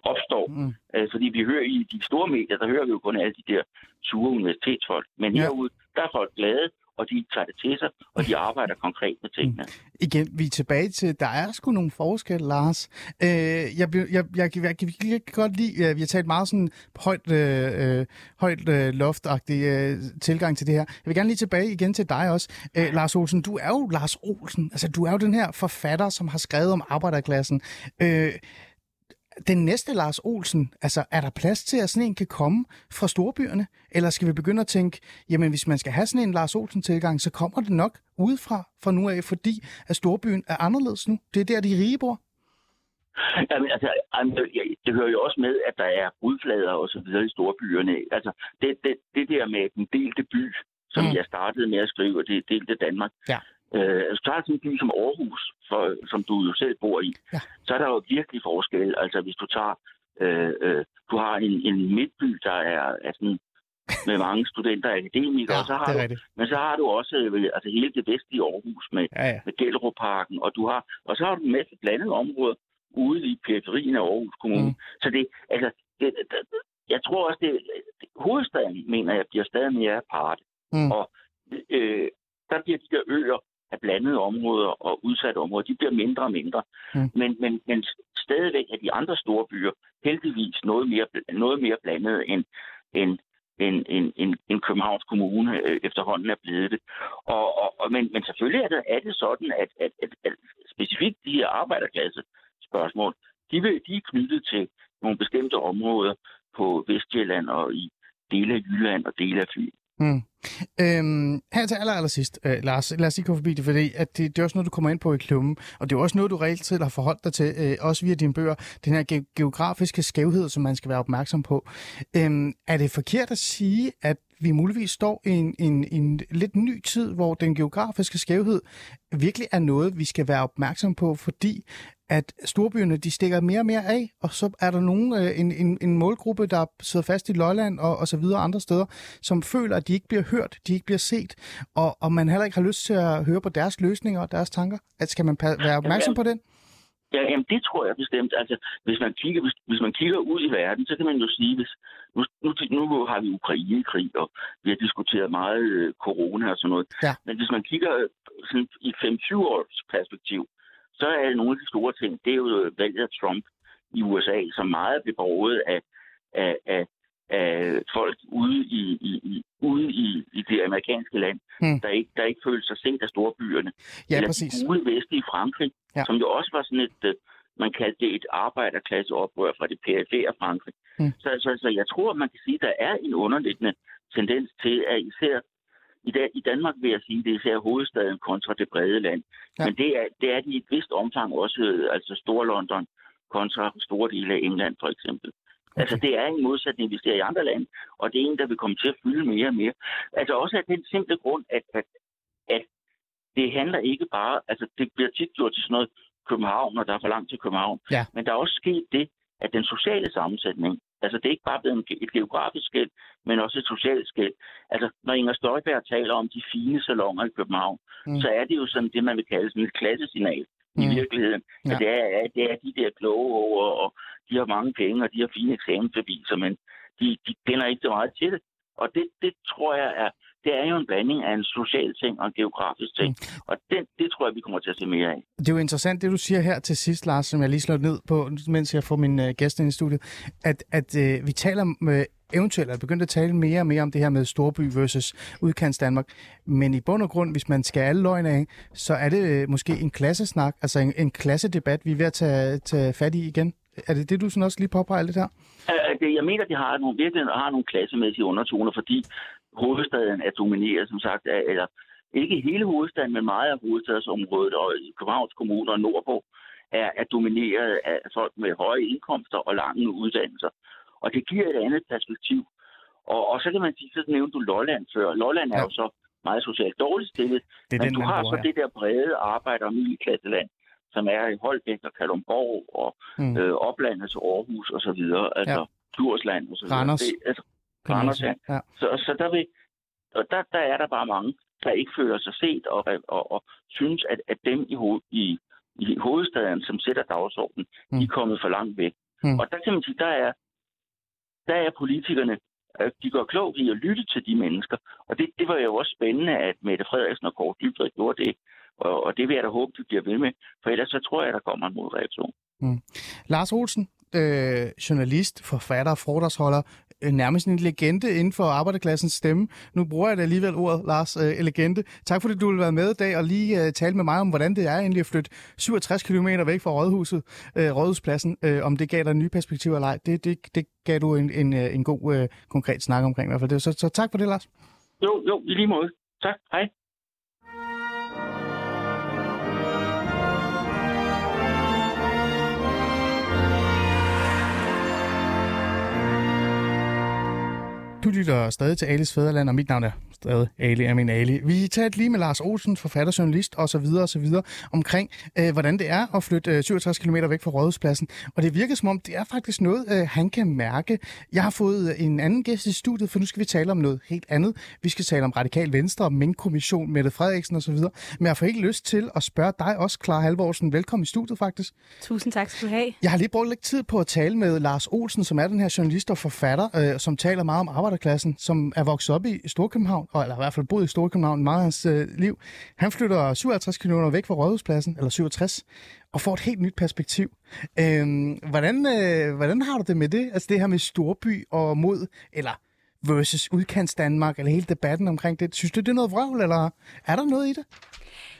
D: opstår? Mm. Fordi vi hører i de store medier, der hører vi jo kun alle de der sure universitetsfolk. Men ja. herude, der er folk glade, og de tager det til sig, og de arbejder konkret med tingene. Mm.
C: Igen, vi er tilbage til, der er sgu nogle forskelle, Lars. Øh, jeg, jeg, jeg, jeg, jeg, kan godt lide, ja, vi har talt meget sådan højt, øh, øh højt øh, loftagtig øh, tilgang til det her. Jeg vil gerne lige tilbage igen til dig også. Øh, Lars Olsen, du er jo Lars Olsen. Altså, du er jo den her forfatter, som har skrevet om arbejderklassen. Øh, den næste Lars Olsen, altså er der plads til, at sådan en kan komme fra storbyerne? Eller skal vi begynde at tænke, jamen hvis man skal have sådan en Lars Olsen-tilgang, så kommer det nok udefra fra nu af, fordi at storbyen er anderledes nu. Det er der, de rige bor.
D: Jamen, altså, det hører jo også med, at der er udflader og så videre i storbyerne. Altså, det, det, det der med den delte by, som mm. jeg startede med at skrive, det delte Danmark. Ja. Øh, altså, tager sådan en by som Aarhus, for, som du jo selv bor i, ja. så er der jo virkelig forskel. Altså hvis du tager, øh, øh, du har en, en midtby, der er, er sådan, med mange studenter og akademikere, ja, og så har du, men så har du også øh, altså hele det vestlige Aarhus med, ja, ja. med Gellerup-parken, og, du har, og så har du en masse blandede områder ude i periferien af Aarhus Kommune. Mm. Så det, altså, det, det, jeg tror også, det, det hovedstaden, mener jeg, bliver stadig mere apart. Mm. Og øh, der bliver de der øer, af blandede områder og udsatte områder, de bliver mindre og mindre. Mm. Men, men, men stadigvæk er de andre store byer heldigvis noget mere, noget mere blandet end, end, end, end, end, end Københavns Kommune øh, efterhånden er blevet det. Og, og, og, men, men selvfølgelig er det, er det sådan, at, at, at, at specifikt de her arbejderklasse spørgsmål, de, vil, de er knyttet til nogle bestemte områder på Vestjylland og i dele af Jylland og dele af Fyn. Mm.
C: Øhm, her til aller, aller sidst, øh, Lars, lad os lige gå forbi det, fordi at det, det er også noget, du kommer ind på i klummen, og det er også noget, du reelt set har forholdt dig til, øh, også via dine bøger, den her ge- geografiske skævhed, som man skal være opmærksom på. Øhm, er det forkert at sige, at vi muligvis står i en, en, en lidt ny tid, hvor den geografiske skævhed virkelig er noget, vi skal være opmærksom på, fordi at storbyerne de stikker mere og mere af, og så er der nogen, øh, en, en, en målgruppe, der sidder fast i Lolland og, og så videre andre steder, som føler, at de ikke bliver hørt, de ikke bliver set, og, og man heller ikke har lyst til at høre på deres løsninger og deres tanker. At skal man være opmærksom på den?
D: Ja, jamen det tror jeg bestemt. Altså, hvis man kigger, hvis, hvis man kigger ud i verden, så kan man jo sige, hvis nu, nu, nu har vi Ukraine-krig, og vi har diskuteret meget øh, corona og sådan noget. Ja. Men hvis man kigger øh, sådan, i 5-20 års perspektiv, så er nogle af de store ting, det er jo valget af Trump i USA, som meget blev båret af, af, af, af folk ude i, i, i, ude i, i det amerikanske land, hmm. der, ikke, der ikke følte sig set af storbyerne.
C: Ja, Eller præcis.
D: de ude vest i Frankrig, ja. som jo også var sådan et, øh, man kaldte det et arbejderklasseoprør fra det perifere Frankrig. Hmm. Så, så, så jeg tror, man kan sige, at der er en underliggende tendens til, at især i, dag, I Danmark vil jeg sige, det er især hovedstaden kontra det brede land. Ja. Men det er, det er de i et vist omfang også, altså Stor London kontra store dele af England for eksempel. Okay. Altså det er en modsætning, vi ser i andre lande, og det er en, der vil komme til at fylde mere og mere. Altså også af den simple grund, at, at, at det handler ikke bare, altså det bliver tit gjort til sådan noget København, når der er for langt til København. Ja. Men der er også sket det, at den sociale sammensætning, altså det er ikke bare blevet et geografisk skæld, men også et socialt skæld. Altså når Inger Støjberg taler om de fine salonger i København, mm. så er det jo sådan det, man vil kalde sådan et klassesignal mm. i virkeligheden. Ja. det, er, det er de der kloge over, og de har mange penge, og de har fine eksamensbeviser, men de, de kender ikke så meget til det. Og det, det tror jeg er, det er jo en blanding af en social ting og en geografisk ting. Mm. Og det, det tror jeg, vi kommer til at se mere af.
C: Det er jo interessant, det du siger her til sidst, Lars, som jeg lige slår ned på, mens jeg får min uh, gæst ind i studiet, at, at uh, vi taler med eventuelt er begyndt at tale mere og mere om det her med storby versus udkants Danmark. Men i bund og grund, hvis man skal alle løgne af, så er det øh, måske en klassesnak, altså en, en klassedebat, vi er ved at tage, tage fat i igen. Er det det, du sådan også lige påpeger lidt her?
D: Jeg mener, at de har nogle, virkelig har nogle klassemæssige undertoner, fordi hovedstaden er domineret, som sagt, af, eller ikke hele hovedstaden, men meget af hovedstadsområdet og i Københavns Kommune og nordpå, er, er domineret af folk med høje indkomster og lange uddannelser. Og det giver et andet perspektiv. Og, og så kan man sige, så nævnte du Lolland før. Lolland er jo så meget socialt dårligt stillet,
C: Det er
D: men
C: den,
D: du har
C: bruger
D: så
C: her.
D: det der brede arbejder- og middelklasseland, som er i Holbæk og Kalundborg og
C: Mm.
D: øh, Oplandet til Aarhus og så videre, altså
C: Ja.
D: ja. Djursland og så videre.
C: Randers.
D: Det, altså, Randers,
C: sige. ja.
D: så, så der, vil, og der, der er der bare mange, der ikke føler sig set og, og, og synes, at, at dem i, ho, i, i hovedstaden, som sætter dagsordenen, mm.
C: Mm.
D: de er kommet for langt væk.
C: Mm.
D: Mm. Og der kan man sige, der er, der er politikerne, øh, de går klogt i at lytte til de mennesker. Og det, det var jo også spændende, at Mette Frederiksen og Kåre Dybvad gjorde det. Og, og det vil jeg da håbe, de bliver ved med. For ellers så tror jeg, der kommer en modreaktion.
C: Lars Olsen, øh, journalist, forfatter, foredragsholder, øh, nærmest en legende inden for arbejderklassens stemme. Nu bruger jeg da alligevel ordet, Lars, øh, legende. Tak fordi du vil være med i dag og lige øh, tale med mig om, hvordan det er egentlig at flytte 67 km væk fra Rådhuset, øh, Rådhuspladsen, øh, om det gav dig nye perspektiver eller ej. Det, det, det gav du en, en, øh, en god øh, konkret snak omkring i hvert fald. Det, så, så tak for det, Lars.
D: Jo, jo, i lige måde. Tak. Hej.
C: Du lytter stadig til Alis Fæderland, og mit navn er stadig Ali Amin Ali. Vi talte lige med Lars Olsen, forfatter, journalist og så videre og så videre omkring, øh, hvordan det er at flytte øh, 67 km væk fra Rådhuspladsen. Og det virker som om, det er faktisk noget, øh, han kan mærke. Jeg har fået øh, en anden gæst i studiet, for nu skal vi tale om noget helt andet. Vi skal tale om Radikal Venstre, om Mink-kommission, Mette Frederiksen og så videre. Men jeg får ikke lyst til at spørge dig også, Clara Halvorsen. Velkommen i studiet faktisk.
E: Tusind tak skal du have.
C: Jeg har lige brugt lidt tid på at tale med Lars Olsen, som er den her journalist og forfatter, øh, som taler meget om arbejderklassen, som er vokset op i Storkøbenhavn, og, eller i hvert fald boet i Storkøbenhavn meget af hans øh, liv. Han flytter 57 km væk fra Rådhuspladsen, eller 67, og får et helt nyt perspektiv. Øh, hvordan, øh, hvordan har du det med det? Altså det her med storby og mod, eller versus udkants Danmark, eller hele debatten omkring det. Synes du, det er noget vrøvl, eller er der noget i det?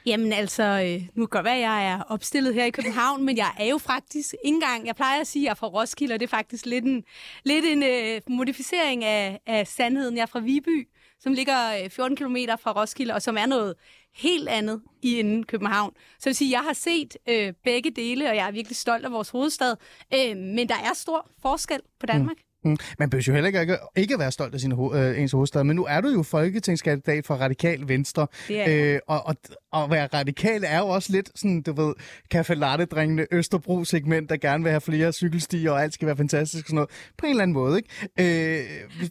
E: Jamen altså, øh, nu kan godt være, at jeg er opstillet her i København, men jeg er jo faktisk ikke engang, jeg plejer at sige, at jeg er fra Roskilde, og det er faktisk lidt en, lidt en øh, modificering af, af sandheden. Jeg er fra Viby, som ligger øh, 14 km fra Roskilde, og som er noget helt andet i inden København. Så jeg vil sige, jeg har set øh, begge dele, og jeg er virkelig stolt af vores hovedstad, øh, men der er stor forskel på Danmark. Mm.
C: Mm. Man behøver jo heller ikke, ikke at være stolt af sin øh, ens hovedstad, men nu er du jo folketingskandidat for Radikal Venstre. Øh, og, og, og at være radikal er jo også lidt sådan, du ved, café latte Østerbro-segment, der gerne vil have flere cykelstier, og alt skal være fantastisk og sådan noget. På en eller anden måde, ikke? Øh,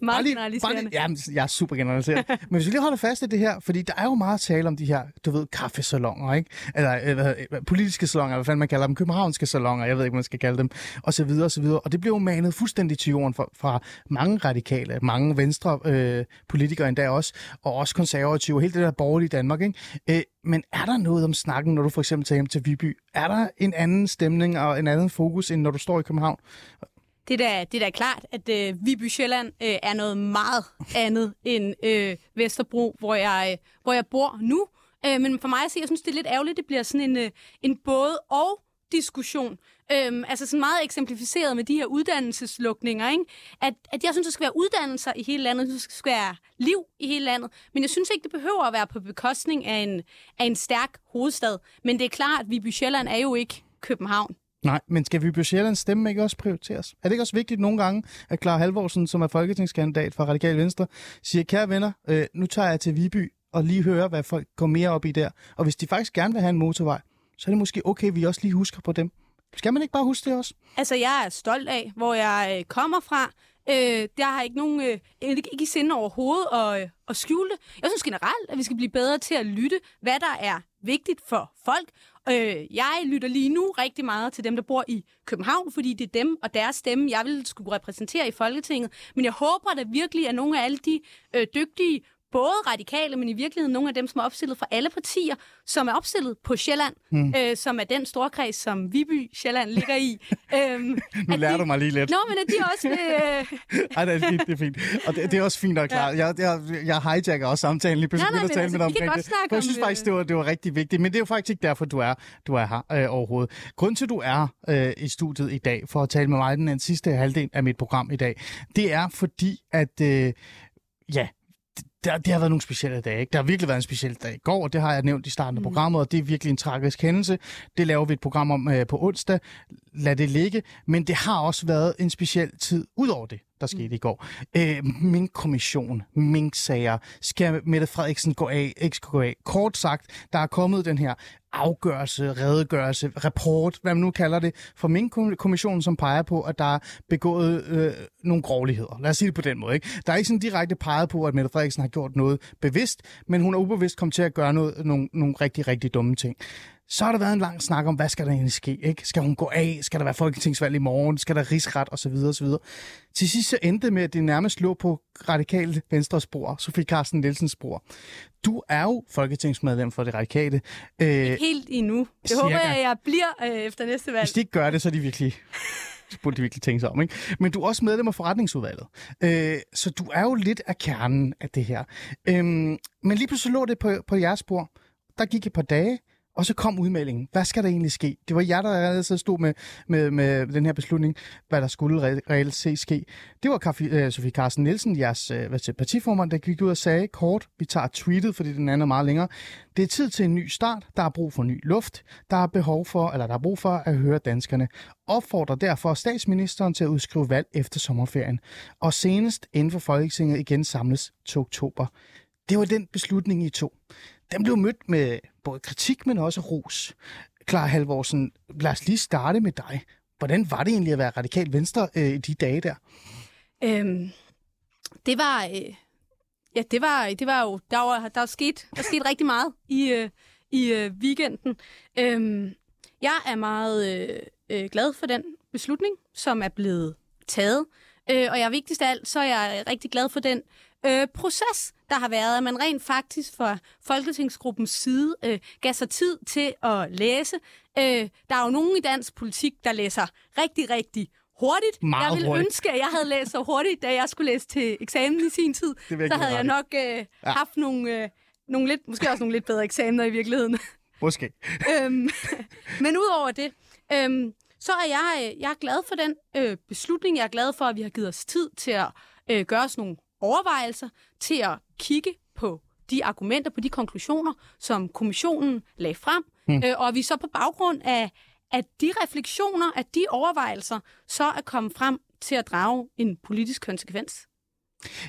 C: bare lige-
E: generaliserende.
C: Bare jamen, jeg er super generaliserende. men hvis vi lige holder fast i det her, fordi der er jo meget tale om de her, du ved, kaffesalonger, ikke? Eller øh, hvad, politiske salonger, hvad fanden man kalder dem, københavnske salonger, jeg ved ikke, hvad man skal kalde dem, og så videre, og så videre. Og det blev jo manet fuldstændig til jorden fra, fra mange radikale, mange venstre øh, politikere endda også, og også konservative, og hele det der borgerlige Danmark, ikke? Øh, men er der noget om snakken, når du for eksempel tager hjem til Viby? Er der en anden stemning og en anden fokus, end når du står i København?
E: Det er da, det er da klart, at øh, Viby Sjælland øh, er noget meget andet end øh, Vesterbro, hvor jeg, øh, hvor jeg bor nu. Øh, men for mig at se, jeg synes, det er lidt ærgerligt, det bliver sådan en, øh, en både og diskussion. Øhm, altså sådan meget eksemplificeret med de her uddannelseslukninger, ikke? At, at jeg synes, der skal være uddannelser i hele landet, der skal være liv i hele landet, men jeg synes ikke, det behøver at være på bekostning af en, af en stærk hovedstad. Men det er klart, at Viby Sjælland er jo ikke København.
C: Nej, men skal vi på Sjællands stemme ikke også prioriteres? Er det ikke også vigtigt nogle gange, at Clara Halvorsen, som er folketingskandidat for Radikal Venstre, siger, kære venner, øh, nu tager jeg til Viby og lige høre, hvad folk går mere op i der. Og hvis de faktisk gerne vil have en motorvej, så er det måske okay, at vi også lige husker på dem. Skal man ikke bare huske det også?
E: Altså, jeg er stolt af, hvor jeg øh, kommer fra. Øh, der har ikke nogen, øh, ikke, ikke i sinde overhovedet at, øh, at skjule det. Jeg synes generelt, at vi skal blive bedre til at lytte, hvad der er vigtigt for folk. Øh, jeg lytter lige nu rigtig meget til dem, der bor i København, fordi det er dem og deres stemme, jeg vil skulle repræsentere i Folketinget. Men jeg håber, at virkelig at nogle af alle de øh, dygtige både radikale, men i virkeligheden nogle af dem, som er opstillet fra alle partier, som er opstillet på Sjælland, mm. øh, som er den storkreds, som Viby Sjælland ligger i. øhm,
C: Nu lærer
E: de-
C: du mig lige lidt.
E: Nå, men at de også vil... Øh,
C: Ej, det er fint, det er fint. Og det, det er også fint og klart. Jeg, jeg, jeg hijacker også samtalen lige pludselig
E: Nej, nej,
C: at tale
E: men
C: med
E: altså,
C: dig omkring det. For jeg
E: om,
C: synes
E: øh,
C: faktisk, det var, det var rigtig vigtigt. Men det er jo faktisk ikke derfor, du er, du er her øh, overhovedet. Grunden til, at du er øh, i studiet i dag, for at tale med mig den, den sidste halvdel af mit program i dag, det er fordi, at... Øh, ja, det, det har været nogle specielle dage. Ikke? Der har virkelig været en speciel dag i går, og det har jeg nævnt i starten af programmet, og det er virkelig en tragisk hændelse. Det laver vi et program om øh, på onsdag. Lad det ligge. Men det har også været en speciel tid ud over det der skete i går. Øh, Mink-kommission, Mink-sager, skal Mette Frederiksen gå af, ikke skal gå af. Kort sagt, der er kommet den her afgørelse, redegørelse, rapport, hvad man nu kalder det, fra Mink-kommissionen, som peger på, at der er begået øh, nogle grovligheder. Lad os sige det på den måde. Ikke? Der er ikke sådan direkte peget på, at Mette Frederiksen har gjort noget bevidst, men hun er ubevidst kommet til at gøre noget, nogle, nogle rigtig, rigtig dumme ting. Så har der været en lang snak om, hvad skal der egentlig ske? Ikke? Skal hun gå af? Skal der være folketingsvalg i morgen? Skal der rigsret? Og så videre, og så videre. Til sidst så endte det med, at det nærmest lå på radikale venstre spor, Sofie Carsten Nielsens spor. Du er jo folketingsmedlem for det radikale.
E: Øh, Helt endnu. Det cirka. håber jeg, jeg bliver øh, efter næste valg.
C: Hvis de ikke gør det, så er de virkelig så burde de virkelig tænke sig om. Ikke? Men du er også medlem af forretningsudvalget. Øh, så du er jo lidt af kernen af det her. Øh, men lige pludselig lå det på, på jeres spor. Der gik et par dage, og så kom udmeldingen. Hvad skal der egentlig ske? Det var jer, der allerede stod med, med, med den her beslutning, hvad der skulle re- reelt se ske. Det var Kaffi, øh, Sofie Carsten Nielsen, jeres øh, hvad til, partiformand, der gik ud og sagde kort, vi tager tweetet, fordi den anden er meget længere. Det er tid til en ny start. Der er brug for ny luft. Der er behov for, eller der er brug for at høre danskerne. Opfordrer derfor statsministeren til at udskrive valg efter sommerferien. Og senest inden for Folketinget igen samles til oktober. Det var den beslutning, I tog den blev mødt med både kritik, men også ros. Klar Halvorsen, lad os lige starte med dig. Hvordan var det egentlig at være radikal venstre øh, i de dage der?
E: Øhm, det var... Øh, ja, det var, det var jo... Der var, der var sket, der sket rigtig meget i, øh, i øh, weekenden. Øhm, jeg er meget øh, øh, glad for den beslutning, som er blevet taget. Øh, og jeg vigtigst af alt, så er jeg rigtig glad for den øh, proces, der har været, at man rent faktisk fra Folketingsgruppens side øh, gav sig tid til at læse. Øh, der er jo nogen i dansk politik, der læser rigtig, rigtig hurtigt.
C: Meget
E: jeg ville
C: hurtigt.
E: ønske, at jeg havde læst så hurtigt, da jeg skulle læse til eksamen i sin tid. Så havde jeg nok øh, ja. haft nogle, øh, nogle lidt, måske også nogle lidt bedre eksamener i virkeligheden.
C: Måske.
E: øhm, men udover det, øhm, så er jeg, øh, jeg er glad for den øh, beslutning. Jeg er glad for, at vi har givet os tid til at øh, gøre os nogle overvejelser, til at kigge på de argumenter, på de konklusioner, som kommissionen lagde frem, hmm. øh, og vi så på baggrund af, at de refleksioner, af de overvejelser, så er kommet frem til at drage en politisk konsekvens.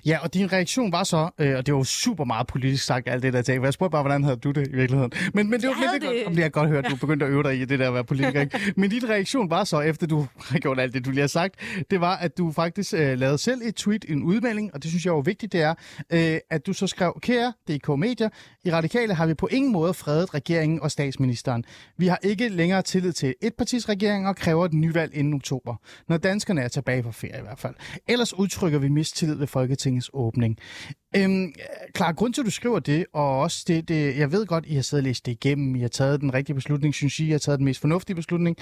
C: Ja, og din reaktion var så, øh, og det var jo super meget politisk sagt, alt det der ting. Jeg spurgte bare, hvordan havde du det i virkeligheden? Men, men det var lidt det. godt, det har godt hørt, at du begyndte at øve dig i det der at være politiker. Ikke? Men din reaktion var så, efter du har gjort alt det, du lige har sagt, det var, at du faktisk øh, lavede selv et tweet, en udmelding, og det synes jeg var vigtigt, det er, øh, at du så skrev, kære DK Media, i Radikale har vi på ingen måde fredet regeringen og statsministeren. Vi har ikke længere tillid til et partis regering og kræver et nyvalg inden oktober, når danskerne er tilbage på ferie i hvert fald. Ellers udtrykker vi mistillid ved Folketingets åbning. Øhm, klar, grund til, at du skriver det, og også det, det, jeg ved godt, I har siddet og læst det igennem, I har taget den rigtige beslutning, synes I, I har taget den mest fornuftige beslutning,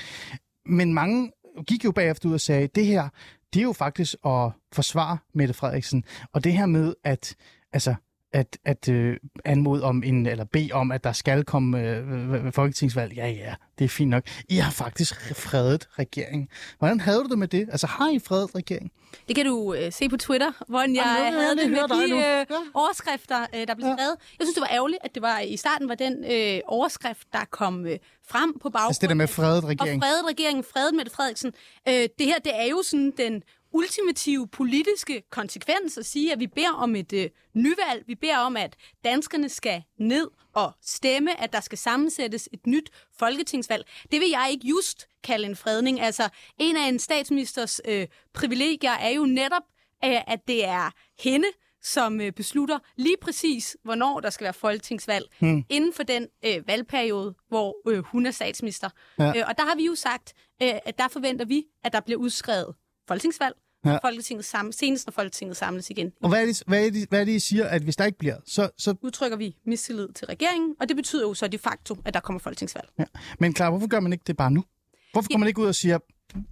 C: men mange gik jo bagefter ud og sagde, det her, det er jo faktisk at forsvare Mette Frederiksen, og det her med, at altså, at, at øh, anmode om en, eller bede om, at der skal komme øh, folketingsvalg. Ja, ja, det er fint nok. I har faktisk fredet regeringen. Hvordan havde du det med det? Altså, har I fredet regeringen?
E: Det kan du øh, se på Twitter, hvor jeg, jeg havde det med de øh, ja. overskrifter, øh, der blev skrevet. Ja. Jeg synes, det var ærgerligt, at det var i starten var den øh, overskrift, der kom øh, frem på baggrund.
C: Altså det der med fredet regering.
E: Og fredet regeringen, fredet Mette Frederiksen. Øh, det her, det er jo sådan den ultimative politiske konsekvens at sige, at vi beder om et øh, nyvalg. Vi beder om, at danskerne skal ned og stemme, at der skal sammensættes et nyt folketingsvalg. Det vil jeg ikke just kalde en fredning. Altså, en af en statsministers øh, privilegier er jo netop, øh, at det er hende, som øh, beslutter lige præcis, hvornår der skal være folketingsvalg, hmm. inden for den øh, valgperiode, hvor øh, hun er statsminister. Ja. Øh, og der har vi jo sagt, øh, at der forventer vi, at der bliver udskrevet folketingsvalg, ja. Folketinget sammen, senest når Folketinget samles igen.
C: Og hvad er, det, hvad, er det, hvad er det, I siger, at hvis der ikke bliver, så... så...
E: Udtrykker vi mistillid til regeringen, og det betyder jo så de facto, at der kommer folketingsvalg.
C: Ja. Men klar, hvorfor gør man ikke det bare nu? Hvorfor ja. går man ikke ud og siger,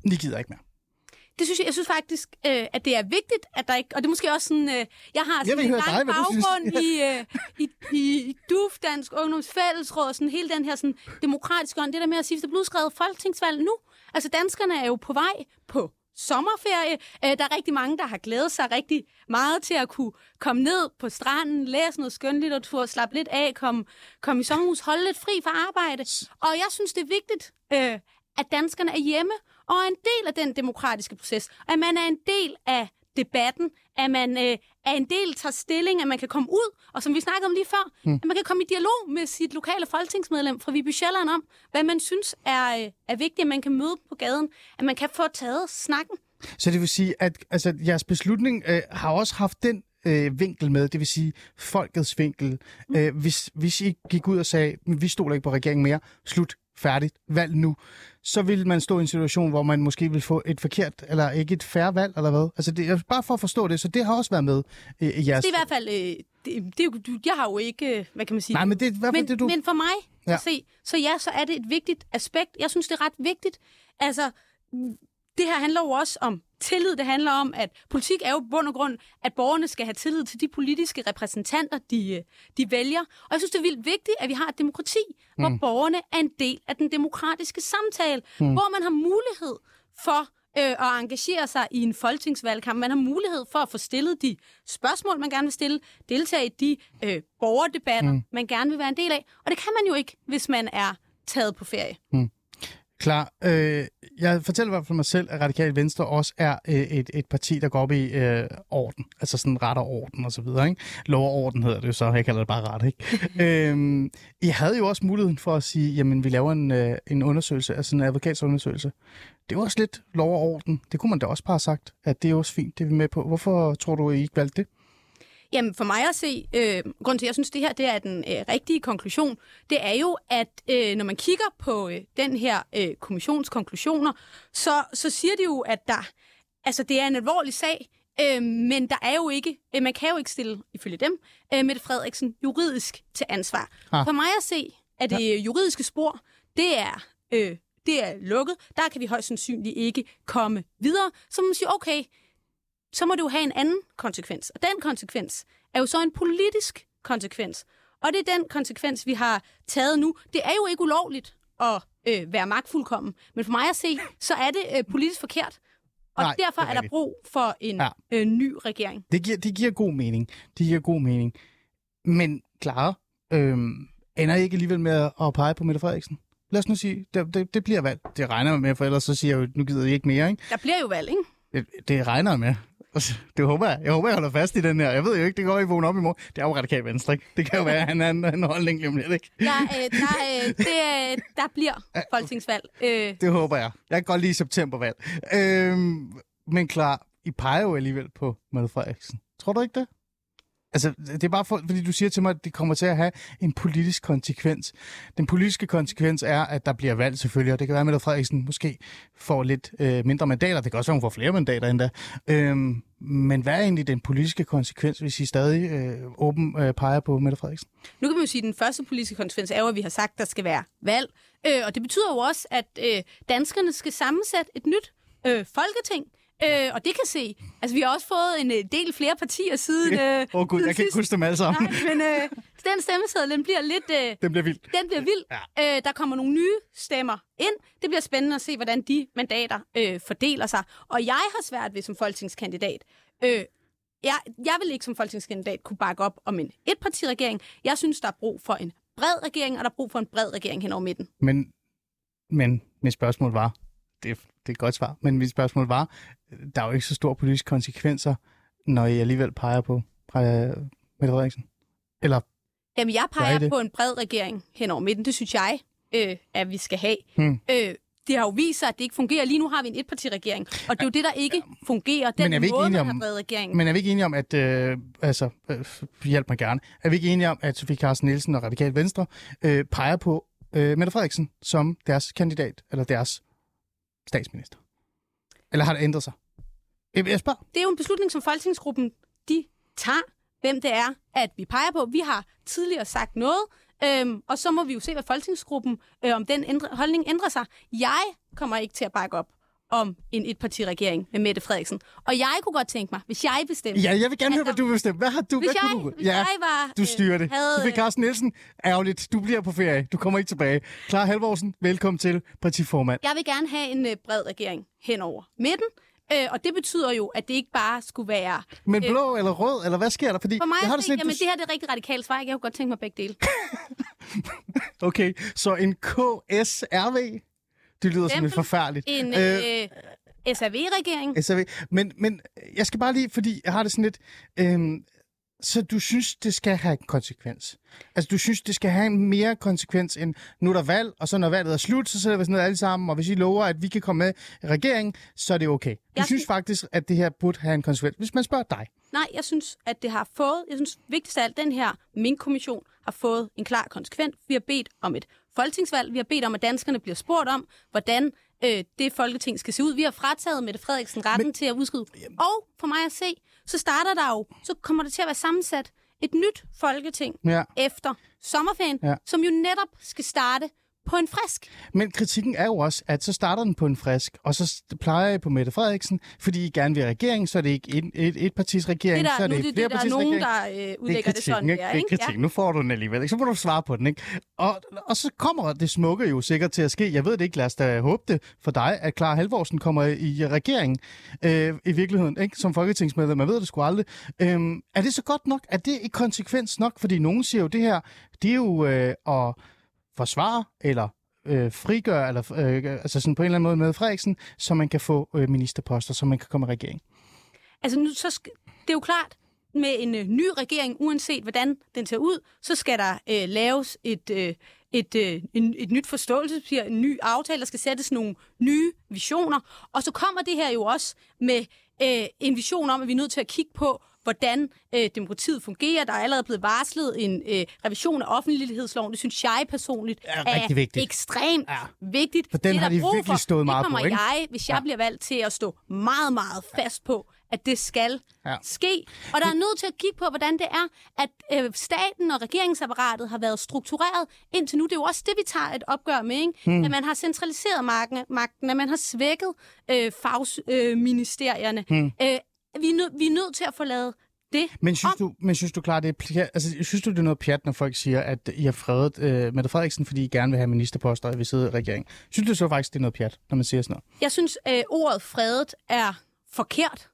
C: ni gider ikke mere?
E: Det synes jeg, jeg synes faktisk, øh, at det er vigtigt, at der ikke... Og det er måske også sådan... Øh, jeg har sådan jeg en lang dig, baggrund i, øh, i, i, i DUF, Dansk Ungdomsfællesråd, og sådan hele den her sådan, demokratiske ånd. Det der med at sige, at der bliver udskrevet folketingsvalg nu. Altså, danskerne er jo på vej på sommerferie. Øh, der er rigtig mange, der har glædet sig rigtig meget til at kunne komme ned på stranden, læse noget skønlitteratur, slappe lidt af, komme, komme i sommerhus, holde lidt fri fra arbejde. Og jeg synes, det er vigtigt, øh, at danskerne er hjemme og er en del af den demokratiske proces. At man er en del af debatten, at man øh, er en del tager stilling, at man kan komme ud, og som vi snakkede om lige før, mm. at man kan komme i dialog med sit lokale folketingsmedlem fra Viby Sjælland om, hvad man synes er, øh, er vigtigt, at man kan møde på gaden, at man kan få taget snakken.
C: Så det vil sige, at altså, jeres beslutning øh, har også haft den øh, vinkel med, det vil sige folkets vinkel. Mm. Øh, hvis, hvis I gik ud og sagde, vi stoler ikke på regeringen mere, slut, færdigt, valg nu, så vil man stå i en situation, hvor man måske vil få et forkert, eller ikke et færre valg, eller hvad? Altså, det er bare for at forstå det, så det har også været med øh, i jeres...
E: Det er i hvert fald... Øh, det, det er jo, du- jeg har jo ikke... øh, Hvad kan man sige?
C: Nej, men det er i hvert fald
E: men,
C: det, du...
E: men for mig
C: ja.
E: at se, så ja, så er det et vigtigt aspekt. Jeg synes, det er ret vigtigt. Altså, det her handler jo også om tillid. Det handler om, at politik er jo bund og grund, at borgerne skal have tillid til de politiske repræsentanter, de, øh, de vælger. Og jeg synes, det er vildt vigtigt, at vi har et demokrati, mm. hvor borgerne er en del af den demokratiske samtale, mm. hvor man har mulighed for øh, at engagere sig i en folketingsvalgkamp. Man har mulighed for at få stillet de spørgsmål, man gerne vil stille, deltage i de øh, borgerdebatter, mm. man gerne vil være en del af. Og det kan man jo ikke, hvis man er taget på ferie.
C: Klar. Øh, jeg fortæller i hvert fald mig selv, at Radikal Venstre også er øh, et, et parti, der går op i øh, orden. Altså sådan ret og orden og så videre. Ikke? Lov og orden hedder det jo så. Jeg kalder det bare ret. Ikke? øhm, I havde jo også muligheden for at sige, jamen vi laver en, øh, en undersøgelse, altså en advokatsundersøgelse. Det var også lidt lov og orden. Det kunne man da også bare have sagt, at det er også fint, det er vi med på. Hvorfor tror du, I ikke valgte det?
E: Jamen for mig at se, øh, grund til, at jeg synes, det her det er den øh, rigtige konklusion, det er jo, at øh, når man kigger på øh, den her øh, kommissions konklusioner, så, så siger det jo, at der, altså, det er en alvorlig sag, øh, men der er jo ikke, øh, man kan jo ikke stille, ifølge dem, øh, Mette Frederiksen juridisk til ansvar.
C: Ah.
E: For mig at se, at det juridiske spor, det er... Øh, det er lukket. Der kan vi højst sandsynligt ikke komme videre. Så man siger, okay, så må det jo have en anden konsekvens. Og den konsekvens er jo så en politisk konsekvens. Og det er den konsekvens, vi har taget nu. Det er jo ikke ulovligt at øh, være magtfuldkommen. Men for mig at se, så er det øh, politisk forkert. Og
C: Nej,
E: derfor
C: er
E: er der brug for en
C: Ja.
E: øh, ny regering.
C: Det giver, det giver god mening. Det giver god mening. Men Clara, øhm, ender I ikke alligevel med at pege på Mette Frederiksen? Lad os nu sige, det, det, det bliver valg. Det regner jeg med, for ellers så siger jeg jo, nu gider I ikke mere, ikke?
E: Der bliver jo valg, ikke?
C: Det, det regner jeg med. Det håber jeg. Jeg håber, jeg holder fast i den her. Jeg ved jo ikke, det går I vågne op i morgen. Det er jo radikalt venstre, ikke? Det kan jo være, at han er en, en holdning lige om lidt, ikke?
E: Der, øh, der, øh, det, øh, der bliver folketingsvalg. Øh,
C: Det håber jeg. Jeg kan godt lide septembervalg. Øhm, men klar, I peger jo alligevel på Mette Frederiksen. Tror du ikke det? Altså, det er bare for, fordi du siger til mig, at det kommer til at have en politisk konsekvens. Den politiske konsekvens er, at der bliver valgt selvfølgelig, og det kan være, at Mette Frederiksen måske får lidt øh, mindre mandater. Det kan også være, at hun får flere mandater endda. Øhm, men hvad er egentlig den politiske konsekvens, hvis I stadig øh, åben øh, peger på Mette Frederiksen?
E: Nu kan man jo sige, at den første politiske konsekvens er jo, at vi har sagt, at der skal være valg. Øh, og det betyder jo også, at øh, danskerne skal sammensætte et nyt øh, folketing. Øh, og det kan se. Altså, vi har også fået en øh, del flere partier siden...
C: Åh
E: Øh,
C: oh, gud,
E: siden
C: jeg kan ikke huske dem alle sammen.
E: Nej, men øh, den stemmeseddel, den bliver lidt... Øh,
C: Den bliver vild.
E: den bliver vild. Ja. Øh, der kommer nogle nye stemmer ind. Det bliver spændende at se, hvordan de mandater øh, fordeler sig. Og jeg har svært ved som folketingskandidat. Øh, jeg, jeg vil ikke som folketingskandidat kunne bakke op om en etpartiregering. Jeg synes, der er brug for en bred regering, og der er brug for en bred regering hen over midten.
C: Men, men mit spørgsmål var, det, det er et godt svar, men mit spørgsmål var, der er jo ikke så store politiske konsekvenser, når I alligevel peger på Mette Frederiksen. Eller,
E: Jamen, jeg peger på en bred regering hen over midten. Det synes jeg, øh, at vi skal have.
C: Hmm.
E: Øh, det har jo vist sig, at det ikke fungerer. Lige nu har vi en etpartiregering, og det er jo det, der ikke fungerer. Den
C: Men er vi ikke
E: måde,
C: enige
E: man
C: om-
E: har bred regering.
C: men er vi ikke enige om, at, øh, altså, øh, hjælp mig gerne, er vi ikke enige om, at Sofie Carsten Nielsen og Radikal Venstre øh, peger på øh, Mette Frederiksen som deres kandidat, eller deres statsminister? Eller har det ændret sig? Jeg, spørger.
E: det er jo en beslutning, som Folketingsgruppen de tager, hvem det er, at vi peger på. Vi har tidligere sagt noget, øhm, og så må vi jo se, hvad Folketingsgruppen, øh, om den ændre, holdning ændrer sig. Jeg kommer ikke til at bakke op om en etpartiregering med Mette Frederiksen. Og jeg kunne godt tænke mig, hvis jeg bestemte...
C: Ja, jeg vil gerne høre, hvad du vil bestemme. Hvad har du?
E: Hvis
C: hvad
E: jeg,
C: du?
E: hvis
C: ja.
E: jeg var...
C: Du styrer det.
E: øh, Havde,
C: Sofie Carsten Nielsen, ærgerligt. Du bliver på ferie. Du kommer ikke tilbage. Clara Halvorsen, velkommen til partiformand.
E: Jeg vil gerne have en øh, bred regering hen over midten. Øh, og det betyder jo, at det ikke bare skulle være...
C: Men blå eller rød, eller hvad sker der? Fordi
E: For mig
C: jeg har det sådan,
E: jamen,
C: lidt,
E: det her det er rigtig radikalt svar. Jeg kunne godt tænke mig begge dele.
C: Okay, så en KSRV, det lyder som et forfærdeligt.
E: En øh, SRV-regering.
C: SRV. Men, men jeg skal bare lige, fordi jeg har det sådan lidt... Øhm, så du synes, det skal have en konsekvens? Altså, du synes, det skal have en mere konsekvens end, nu er der valg, og så når valget er slut, så sætter vi os ned alle sammen, og hvis I lover, at vi kan komme med i regeringen, så er det okay. Du
E: Jeg
C: synes
E: sy-
C: faktisk, at det her burde have en konsekvens, hvis man spørger dig.
E: Nej, jeg synes, at det har fået... Jeg synes, vigtigst af alt, den her Mink-kommission har fået en klar konsekvens. Vi har bedt om et folketingsvalg. Vi har bedt om, at danskerne bliver spurgt om, hvordan øh, det folketing skal se ud. Vi har frataget Mette Frederiksen retten Men... til at udskrive. Og for mig at se, så starter der jo... Så kommer det til at være sammensat et nyt folketing
C: Ja.
E: efter sommerferien,
C: Ja.
E: som jo netop skal starte på en frisk.
C: Men kritikken er jo også, at så starter den på en frisk, og så plejer jeg på Mette Frederiksen, fordi I gerne vil regering, så er det ikke et, et, et partis regering,
E: Det er
C: så
E: der,
C: er
E: nu
C: det
E: er
C: et
E: det, det, der er nogen, der øh,
C: Det er
E: udlægger det sådan,
C: ikke?
E: der,
C: Det er
E: ikke?
C: kritik. Nu får du den alligevel, ikke? Så må du svare på den, ikke? Og, og så kommer det smukke jo sikkert til at ske. Jeg ved det ikke, lad os da håbe det for dig, at Clara Halvorsen kommer i regeringen øh, i virkeligheden, ikke? Som folketingsmedlem. Man ved det sgu aldrig. Øhm, er det så godt nok? Er det i konsekvens nok? Fordi nogen siger jo, det her, det er jo øh, at forsvare eller øh, frigøre, eller øh, altså sådan på en eller anden måde med Frederiksen, så man kan få øh, ministerposter, så man kan komme i regering.
E: Altså, nu, så sk- det er jo klart, med en øh, ny regering, uanset hvordan den ser ud, så skal der øh, laves et, øh, et, øh, en, et nyt forståelsespapir, en ny aftale, der skal sættes nogle nye visioner. Og så kommer det her jo også med øh, en vision om, at vi er nødt til at kigge på, hvordan øh, demokratiet fungerer. Der er allerede blevet varslet en øh, revision af offentlighedsloven. Det synes jeg personligt
C: Er rigtig vigtigt.
E: ekstremt
C: Ja.
E: vigtigt.
C: For den
E: Det er
C: har
E: der
C: de
E: brug
C: virkelig
E: for.
C: stået meget
E: det kommer
C: på, ikke?
E: jeg, hvis jeg
C: Ja.
E: ja. bliver valgt til at stå meget, meget fast på, at det skal
C: Ja.
E: ja. ske. Og der er nødt til at kigge på, hvordan det er, at øh, staten og regeringsapparatet har været struktureret indtil nu. Det er jo også det, vi tager et opgør med, ikke? Hmm. At man har centraliseret magten, magten at man har svækket øh, fagsministerierne. Øh.
C: Hmm.
E: øh, vi, er nød, vi er nødt til at få lavet det
C: Men synes,
E: om.
C: du, men synes du klart, det er altså, synes du, det er noget pjat, når folk siger, at I har fredet øh, Mette Frederiksen, fordi I gerne vil have ministerposter og vil sidde i regeringen? Synes du så faktisk, det er noget pjat, når man siger sådan noget?
E: Jeg synes, øh, ordet fredet er forkert.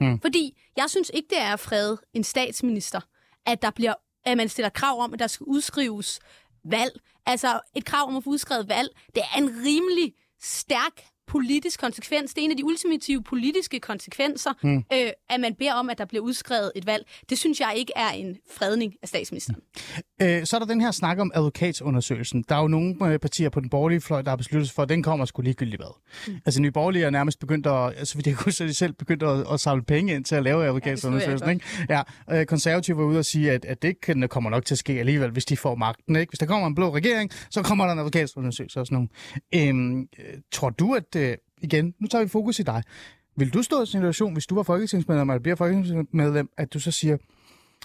C: Mm.
E: Fordi jeg synes ikke, det er at frede en statsminister, at, der bliver, at man stiller krav om, at der skal udskrives valg. Altså et krav om at få udskrevet valg, det er en rimelig stærk politisk konsekvens. Det er en af de ultimative politiske konsekvenser, mm. øh, at man beder om, at der bliver udskrevet et valg. Det synes jeg ikke er en fredning af statsministeren.
C: Øh, så er der den her snak om advokatsundersøgelsen. Der er jo nogle øh, partier på den borgerlige fløj, der har besluttet sig for, at den kommer sgu ligegyldigt hvad. Mm. Altså, Nye Borgerlige er nærmest begyndt at, altså, fordi jeg kunne så de selv begyndt at, at samle penge ind til at lave advokatsundersøgelsen.
E: jeg
C: ikke? Ja, øh, konservative var ude og sige, at, at det kan, kommer nok til at ske alligevel, hvis de får magten. Ikke? Hvis der kommer en blå regering, så kommer der en advokatsundersøgelse og sådan nogle. Øh, tror du, at, øh, igen, nu tager vi fokus i dig. Vil du stå i en situation, hvis du var folketingsmedlem, eller bliver folketingsmedlem, at du så siger,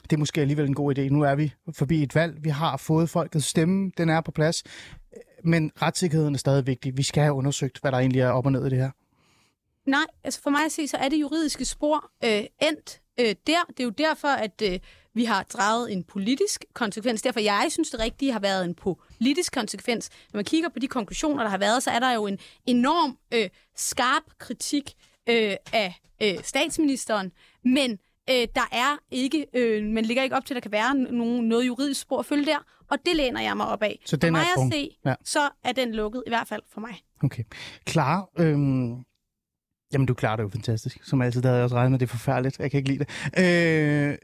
C: det er måske alligevel en god idé. Nu er vi forbi et valg. Vi har fået folkets stemme. Den er på plads. Men retssikkerheden er stadig vigtig. Vi skal have undersøgt, hvad der egentlig er op og ned i det her.
E: Nej, altså for mig at se, så er det juridiske spor øh, endt øh, der. Det er jo derfor, at øh, vi har drejet en politisk konsekvens. Derfor jeg synes, det rigtige har været en politisk konsekvens. Når man kigger på de konklusioner, der har været, så er der jo en enorm øh, skarp kritik øh, af øh, statsministeren. Men øh, der er ikke, øh, man ligger ikke op til, at der kan være nogen, noget juridisk spor at følge der. Og det læner jeg mig op af.
C: Så den
E: for
C: er
E: mig
C: punkt.
E: at se,
C: Ja.
E: så er den lukket, i hvert fald for mig.
C: Okay. Klar. Øhm... Jamen, du klarer det jo fantastisk. Som altid, der havde jeg også regnet med, det er forfærdeligt. Jeg kan ikke lide det. Øh...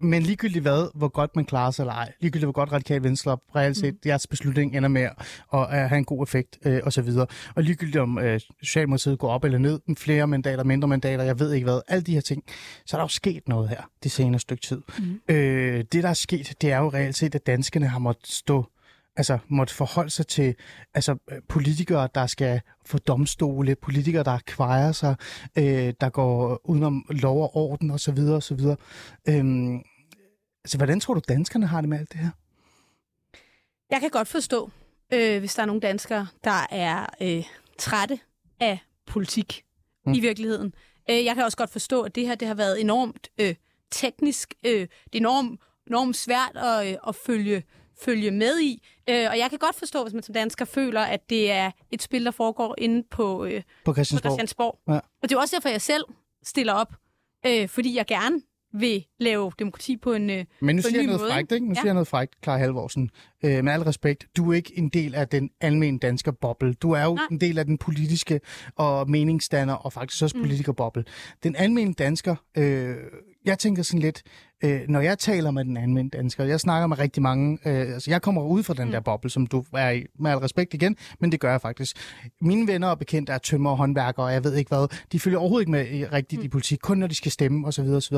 C: Men ligegyldigt hvad, hvor godt man klarer sig eller ej, ligegyldigt hvor godt radikalt venstre reelt set, mm. jeres beslutning ender med at, at have en god effekt øh, og så videre. Og ligegyldigt om øh, Socialdemokratiet går op eller ned, flere mandater, mindre mandater, jeg ved ikke hvad, alle de her ting, så er der jo sket noget her det senere stykke tid. Mm. Øh, det der er sket, det er jo reelt set, at danskerne har måttet stå altså måtte forholde sig til altså, øh, politikere, der skal få domstole, politikere, der kvejer sig, øh, der går udenom lov og orden osv. osv. Øhm, altså, hvordan tror du, danskerne har det med alt det her?
E: Jeg kan godt forstå, øh, hvis der er nogle danskere, der er øh, trætte af politik
C: mm.
E: i virkeligheden. Øh, jeg kan også godt forstå, at det her det har været enormt øh, teknisk. Øh, det er enormt, enormt svært at, øh, at følge, følge med i. Øh, og jeg kan godt forstå, hvis man som dansker føler, at det er et spil, der foregår inde på, øh,
C: På
E: på
C: Christiansborg.
E: Christiansborg.
C: Ja.
E: Og det er også derfor, jeg selv stiller op, øh, fordi jeg gerne vil lave demokrati på en, øh,
C: Men nu
E: på en
C: siger jeg noget
E: måde,
C: frækt, ikke? Nu
E: Ja.
C: siger jeg noget frækt, Clara Halvorsen. Øh, med al respekt, du er ikke en del af den almindelige danske boble. Du er jo
E: Nej.
C: en del af den politiske og meningsdanner, og faktisk også
E: Mm.
C: politikerboble. Den almindelige dansker, øh, jeg tænker sådan lidt, øh, når jeg taler med den almindelige dansker, jeg snakker med rigtig mange, øh, altså jeg kommer ud fra den
E: Mm.
C: der boble, som du er i, med al respekt igen, men det gør jeg faktisk. Mine venner og bekendte er tømmer og håndværkere, og jeg ved ikke hvad, de følger overhovedet ikke med i, rigtigt
E: Mm.
C: i politik, kun når de skal stemme osv. osv.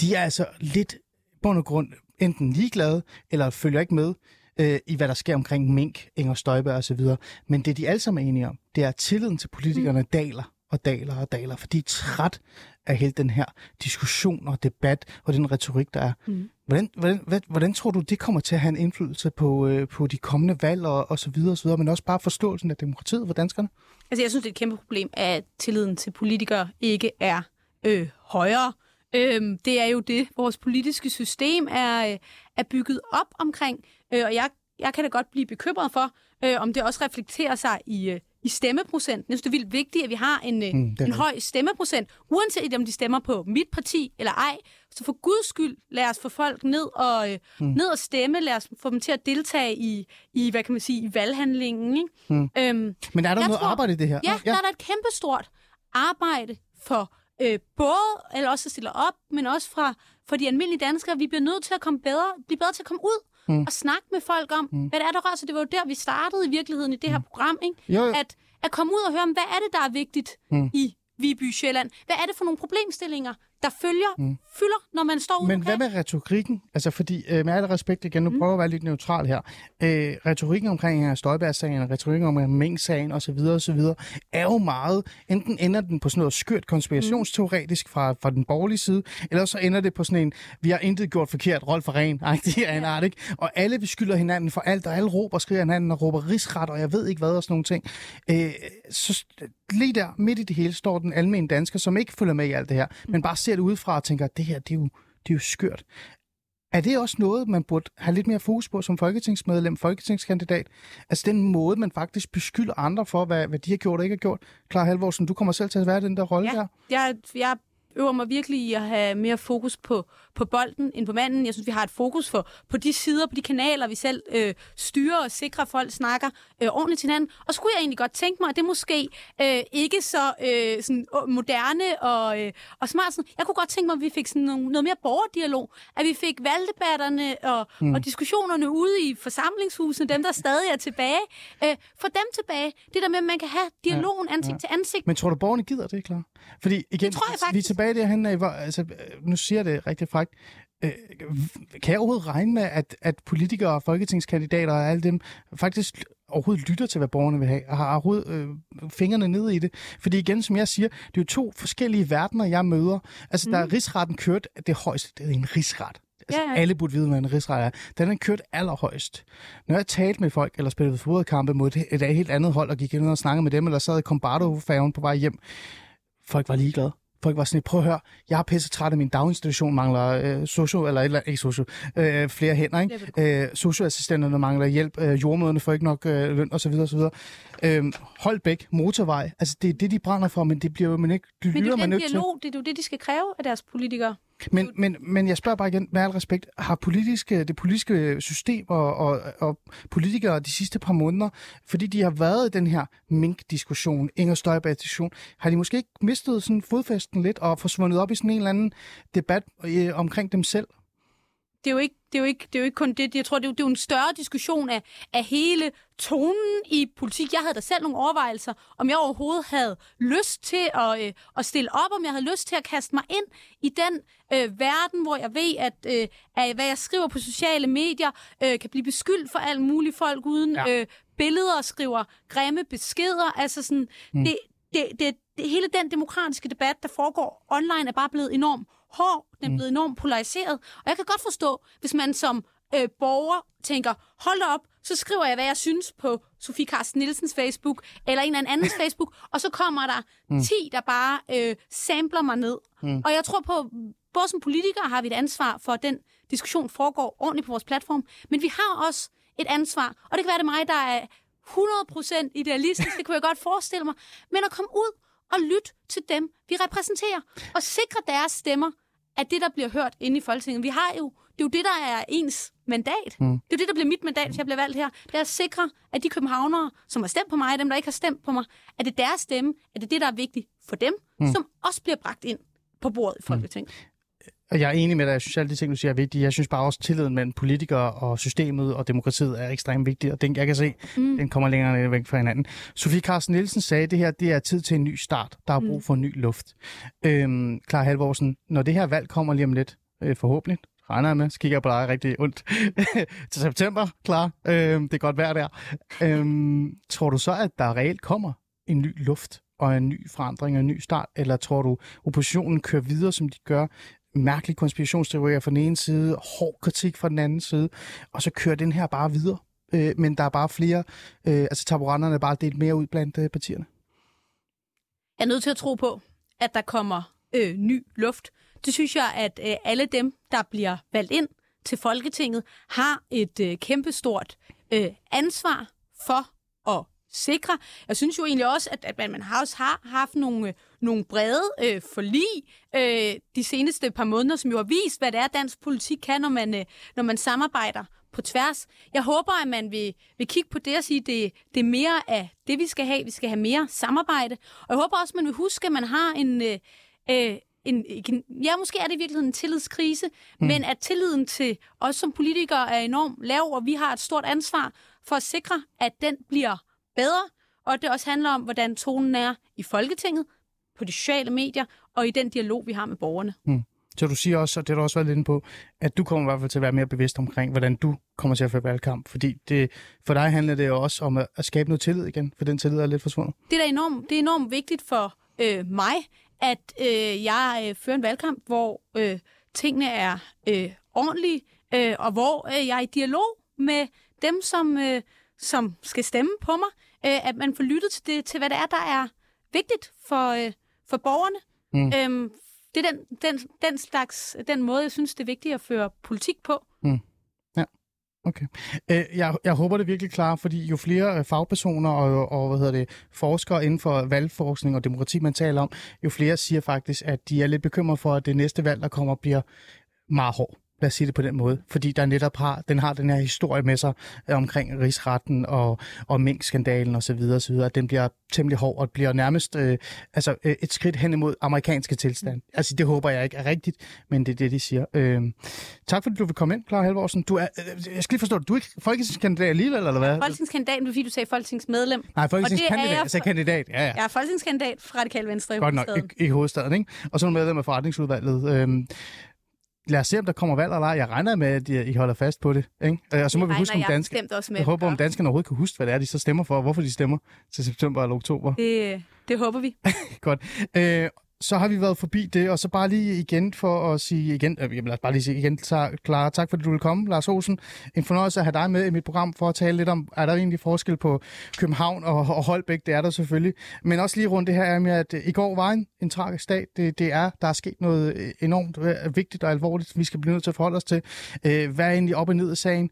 C: De er altså lidt bund og grund enten ligeglade, eller følger ikke med øh, i, hvad der sker omkring Mink, Inger Støjberg osv. Men det, de alle sammen er enige om, det er, at tilliden til politikerne mm. daler og daler og daler, for de er træt af hele den her diskussion og debat og den retorik, der er.
E: Mm.
C: Hvordan, hvordan, hvordan, hvordan tror du, det kommer til at have en indflydelse på, øh, på de kommende valg og, og så videre og så videre, men også bare forståelsen af demokratiet for danskerne?
E: Altså, jeg synes, det er et kæmpe problem, at tilliden til politikere ikke er øh, højere. Øhm, det er jo det, vores politiske system er, øh, er bygget op omkring. Øh, og jeg, jeg kan da godt blive bekymret for, øh, om det også reflekterer sig i, øh, i stemmeprocenten. Jeg synes, det er vildt vigtigt, at vi har en, øh,
C: Mm,
E: en høj stemmeprocent, uanset om de stemmer på mit parti eller ej. Så for guds skyld, lad os få folk ned og, øh, mm. ned og stemme. Lad os få dem til at deltage i, i hvad kan man sige, i valghandlingen. Ikke?
C: Mm.
E: Øhm,
C: Men er der noget
E: tror-
C: arbejde i det her?
E: Ja, ja, der er der et kæmpestort arbejde for øh, både, eller også at stille op, men også fra, for de almindelige danskere. Vi bliver nødt til at komme bedre, blive bedre til at komme ud
C: Mm.
E: og snakke med folk om, hvad det er, der rører sig. Det var jo der, vi startede i virkeligheden i det her program, ikke?
C: Jo, jo.
E: At, at komme ud og høre om, hvad er det, der er vigtigt
C: Mm.
E: i Viby Sjælland? Hvad er det for nogle problemstillinger, der følger, mm. fylder, når man står ude
C: Men hvad med retorikken? Altså, fordi øh, med al respekt igen, nu
E: Mm.
C: prøver jeg at være lidt neutral her. Øh, retorikken omkring uh, Støjberg-sagen, retorikken omkring Mink-sagen osv., osv., er jo meget, enten ender den på sådan noget skørt konspirationsteoretisk fra, fra den borgerlige side, eller så ender det på sådan en, vi har intet gjort forkert, Rolf for ren, det er en art, ikke? Og alle beskylder hinanden for alt, og alle råber og skriger hinanden og råber rigsret, og jeg ved ikke hvad og sådan nogle ting. Øh, så lige der, midt i det hele, står den almindelige dansker, som ikke følger med i alt det her, men bare ser det udefra og tænker, det her, det er jo, det er jo skørt. Er det også noget, man burde have lidt mere fokus på som folketingsmedlem, folketingskandidat? Altså den måde, man faktisk beskylder andre for, hvad, hvad de har gjort og ikke har gjort. Klar Halvorsen, du kommer selv til at være den der rolle
E: Ja.
C: der.
E: jeg, jeg øver mig virkelig i at have mere fokus på, på bolden end på manden. Jeg synes, vi har et fokus for, på de sider, på de kanaler, vi selv øh, styrer og sikrer, at folk snakker øh, ordentligt til hinanden. Og så kunne jeg egentlig godt tænke mig, at det måske øh, ikke så øh, sådan, moderne og, øh, og smart. Sådan. Jeg kunne godt tænke mig, at vi fik sådan nogle, noget mere borgerdialog. At vi fik valgdebatterne og, mm. og diskussionerne ude i forsamlingshusene, dem der stadig er tilbage. Øh, få dem tilbage. Det der med, at man kan have dialogen ansigt til ansigt.
C: Men tror du, borgerne gider det, klar? Fordi igen,
E: tror jeg
C: vi er
E: faktisk.
C: Tilbage derhen af, hvor, altså, øh, nu siger det rigtig frækt. Øh, kan jeg overhovedet regne med, at, at politikere og folketingskandidater og alle dem faktisk overhovedet lytter til, hvad borgerne vil have, og har overhovedet øh, fingrene nede i det? Fordi igen, som jeg siger, det er jo to forskellige verdener, jeg møder. Altså, mm. der er rigsretten kørt, det højeste, det er en rigsret. Altså,
E: Ja, ja.
C: Alle burde vide, hvad en rigsret er. Den er kørt allerhøjst. Når jeg talte med folk, eller spillede fodboldkampe mod et, et helt andet hold, og gik ind og snakkede med dem, eller sad i Combardo-færgen på vej hjem, folk var ligeglade. Folk var sådan, lidt, prøv at høre, jeg er pisse træt af min daginstitution, mangler øh, socio, eller, eller ikke socio, øh, flere hænder, ikke? Øh, socioassistenterne mangler hjælp, øh, jordmøderne får ikke nok øh, løn, osv. osv. Øh, Holbæk, motorvej, altså det er det, de brænder for, men det bliver jo man ikke, det
E: Men det er jo
C: man
E: den
C: nødt til.
E: dialog, det er jo det, de skal kræve af deres politikere.
C: Men, men, men jeg spørger bare igen, med al respekt, har politiske, det politiske system og, og, og politikere de sidste par måneder, fordi de har været i den her mink-diskussion, Inger Støjberg-diskussion, har de måske ikke mistet sådan fodfæsten lidt og forsvundet op i sådan en eller anden debat øh, omkring dem selv?
E: Det er jo ikke, det er jo ikke, det er jo ikke kun det. Jeg tror, det er jo, det er jo en større diskussion af, af hele tonen i politik. Jeg havde da selv nogle overvejelser, om jeg overhovedet havde lyst til at, øh, at stille op, om jeg havde lyst til at kaste mig ind i den øh, verden, hvor jeg ved, at, øh, at hvad jeg skriver på sociale medier, øh, kan blive beskyldt for alt muligt folk uden
C: Ja.
E: øh, billeder og skriver grimme beskeder. Altså sådan, mm. det, det, det, det, hele den demokratiske debat, der foregår online, er bare blevet enormt hård. Den er blevet enormt polariseret. Og jeg kan godt forstå, hvis man som øh, borger tænker, hold op, så skriver jeg, hvad jeg synes på Sofie Carsten Nielsens Facebook, eller en eller andens Facebook, og så kommer der mm. 10, der bare øh, sampler mig ned. Mm. Og jeg tror på, både som politikere har vi et ansvar for, at den diskussion foregår ordentligt på vores platform, men vi har også et ansvar, og det kan være det mig, der er 100% idealistisk, det kunne jeg godt forestille mig, men at komme ud og lytte til dem, vi repræsenterer, og sikre deres stemmer, at det, der bliver hørt inde i Folketinget. Vi har jo, det er jo det, der er ens mandat. Mm. Det er jo det, der bliver mit mandat, hvis jeg bliver valgt her. Det er at sikre, at de københavnere, som har stemt på mig, og dem, der ikke har stemt på mig, at det er deres stemme, at det er det, der er vigtigt for dem, mm. som også bliver bragt ind på bordet i Folketinget. Mm.
C: Og jeg er enig med dig. Jeg synes, at de ting, du siger, er vigtige. Jeg synes bare også, at tilliden mellem politikere og systemet og demokratiet er ekstremt vigtig. Og den, jeg kan se, mm. den kommer længere væk fra hinanden. Sofie Carsten Nielsen sagde, at det her det er tid til en ny start. Der er brug mm. for en ny luft. Øhm, Klar Halvorsen, når det her valg kommer lige om lidt, øh, forhåbentlig, regner jeg med, så kigger jeg på dig rigtig ondt til september, klar. Øhm, det er godt vejr der. Øhm, tror du så, at der reelt kommer en ny luft og en ny forandring og en ny start? Eller tror du, oppositionen kører videre, som de gør? Mærkelige konspirationsteorier fra den ene side, hård kritik fra den anden side, og så kører den her bare videre. Øh, men der er bare flere, øh, altså taburetterne er bare delt mere ud blandt øh, partierne.
E: Jeg er nødt til at tro på, at der kommer øh, ny luft. Det synes jeg, at øh, alle dem, der bliver valgt ind til Folketinget, har et øh, kæmpestort øh, ansvar for at sikre. Jeg synes jo egentlig også, at, at man har også har haft nogle, øh, nogle brede øh, forlig øh, de seneste par måneder, som jo har vist, hvad det er, dansk politik kan, når man, øh, når man samarbejder på tværs. Jeg håber, at man vil, vil kigge på det og sige, at det, det er mere af det, vi skal have. Vi skal have mere samarbejde. Og jeg håber også, at man vil huske, at man har en... Øh, øh en, en, ja, måske er det i virkeligheden en tillidskrise, mm. men at tilliden til os som politikere er enormt lav, og vi har et stort ansvar for at sikre, at den bliver bedre, og det også handler om, hvordan tonen er i Folketinget, på de sociale medier og i den dialog, vi har med borgerne. Mm.
C: Så du siger også, og det har du også været lidt inde på, at du kommer i hvert fald til at være mere bevidst omkring, hvordan du kommer til at føre valgkamp. Fordi det, for dig handler det jo også om at, at skabe noget tillid igen, for den tillid er lidt forsvundet.
E: Det er enormt, det er enormt vigtigt for øh, mig, at øh, jeg øh, fører en valgkamp, hvor øh, tingene er øh, ordentlige, øh, og hvor øh, jeg er i dialog med dem, som, øh, som skal stemme på mig, øh, at man får lyttet til, det, til, hvad det er, der er vigtigt for, øh, for borgerne. Mm. Øhm, det er den, den, den slags, den måde, jeg synes, det er vigtigt at føre politik på. Mm.
C: Ja, okay. Øh, jeg, jeg håber det er virkelig klart, fordi jo flere øh, fagpersoner og, og hvad hedder det, forskere inden for valgforskning og demokrati, man taler om, jo flere siger faktisk, at de er lidt bekymrede for, at det næste valg, der kommer, bliver meget hårdt lad os sige det på den måde, fordi der netop har, den har den her historie med sig øh, omkring rigsretten og, og minkskandalen osv. videre, at den bliver temmelig hård og bliver nærmest øh, altså, øh, et skridt hen imod amerikanske tilstand. Altså det håber jeg ikke er rigtigt, men det er det, de siger. Øh, tak fordi du vil komme ind, Clara Halvorsen. Du er, øh, jeg skal lige forstå, du er ikke folketingskandidat alligevel, eller hvad?
E: Folketingskandidat, fordi du sagde folketingsmedlem.
C: Nej, folketingskandidat, jeg sagde kandidat, ja, ja.
E: Jeg er folketingskandidat for Radikal Venstre i
C: Godt nok, i, i hovedstaden, ikke? Og så er du medlem af forretningsudvalget. Øh, lad os se, om der kommer valg eller ej. Jeg regner med, at I holder fast på det. Ikke? Øh, og så må vi huske, om danske...
E: Også med,
C: jeg håber, om danskerne overhovedet kan huske, hvad det er, de så stemmer for, og hvorfor de stemmer til september eller oktober.
E: Det, det håber vi.
C: Godt. Øh, så har vi været forbi det, og så bare lige igen for at sige igen, øh, lad os bare lige sige igen, så, klar, tak fordi du vil komme, Lars Olsen. En fornøjelse at have dig med i mit program for at tale lidt om, er der egentlig forskel på København og, og Holbæk, det er der selvfølgelig. Men også lige rundt det her er med, at øh, i går var en, en tragisk dag. Det, det er, der er sket noget øh, enormt øh, vigtigt og alvorligt, vi skal blive nødt til at forholde os til. Øh, hvad er egentlig op og ned i sagen?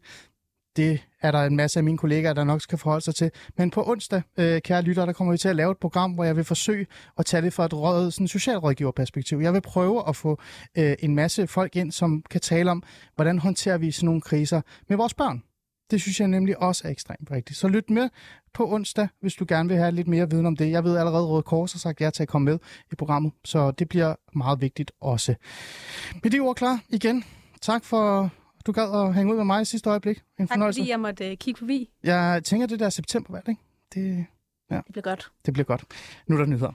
C: Det er der en masse af mine kollegaer, der nok skal forholde sig til. Men på onsdag, øh, kære lytter, der kommer vi til at lave et program, hvor jeg vil forsøge at tage det fra et råd, sådan socialrådgiverperspektiv. Jeg vil prøve at få øh, en masse folk ind, som kan tale om, hvordan håndterer vi sådan nogle kriser med vores børn. Det synes jeg nemlig også er ekstremt rigtigt. Så lyt med på onsdag, hvis du gerne vil have lidt mere viden om det. Jeg ved allerede, at Røde Kors har sagt ja til at komme med i programmet, så det bliver meget vigtigt også. Med de ord klar igen. Tak for du gad at hænge ud med mig i sidste øjeblik.
E: En tak fornøjelse. fordi jeg måtte uh, kigge forbi.
C: Jeg tænker, det der septembervalg, ikke? Det,
E: ja. det bliver godt.
C: Det bliver godt. Nu er der nyheder.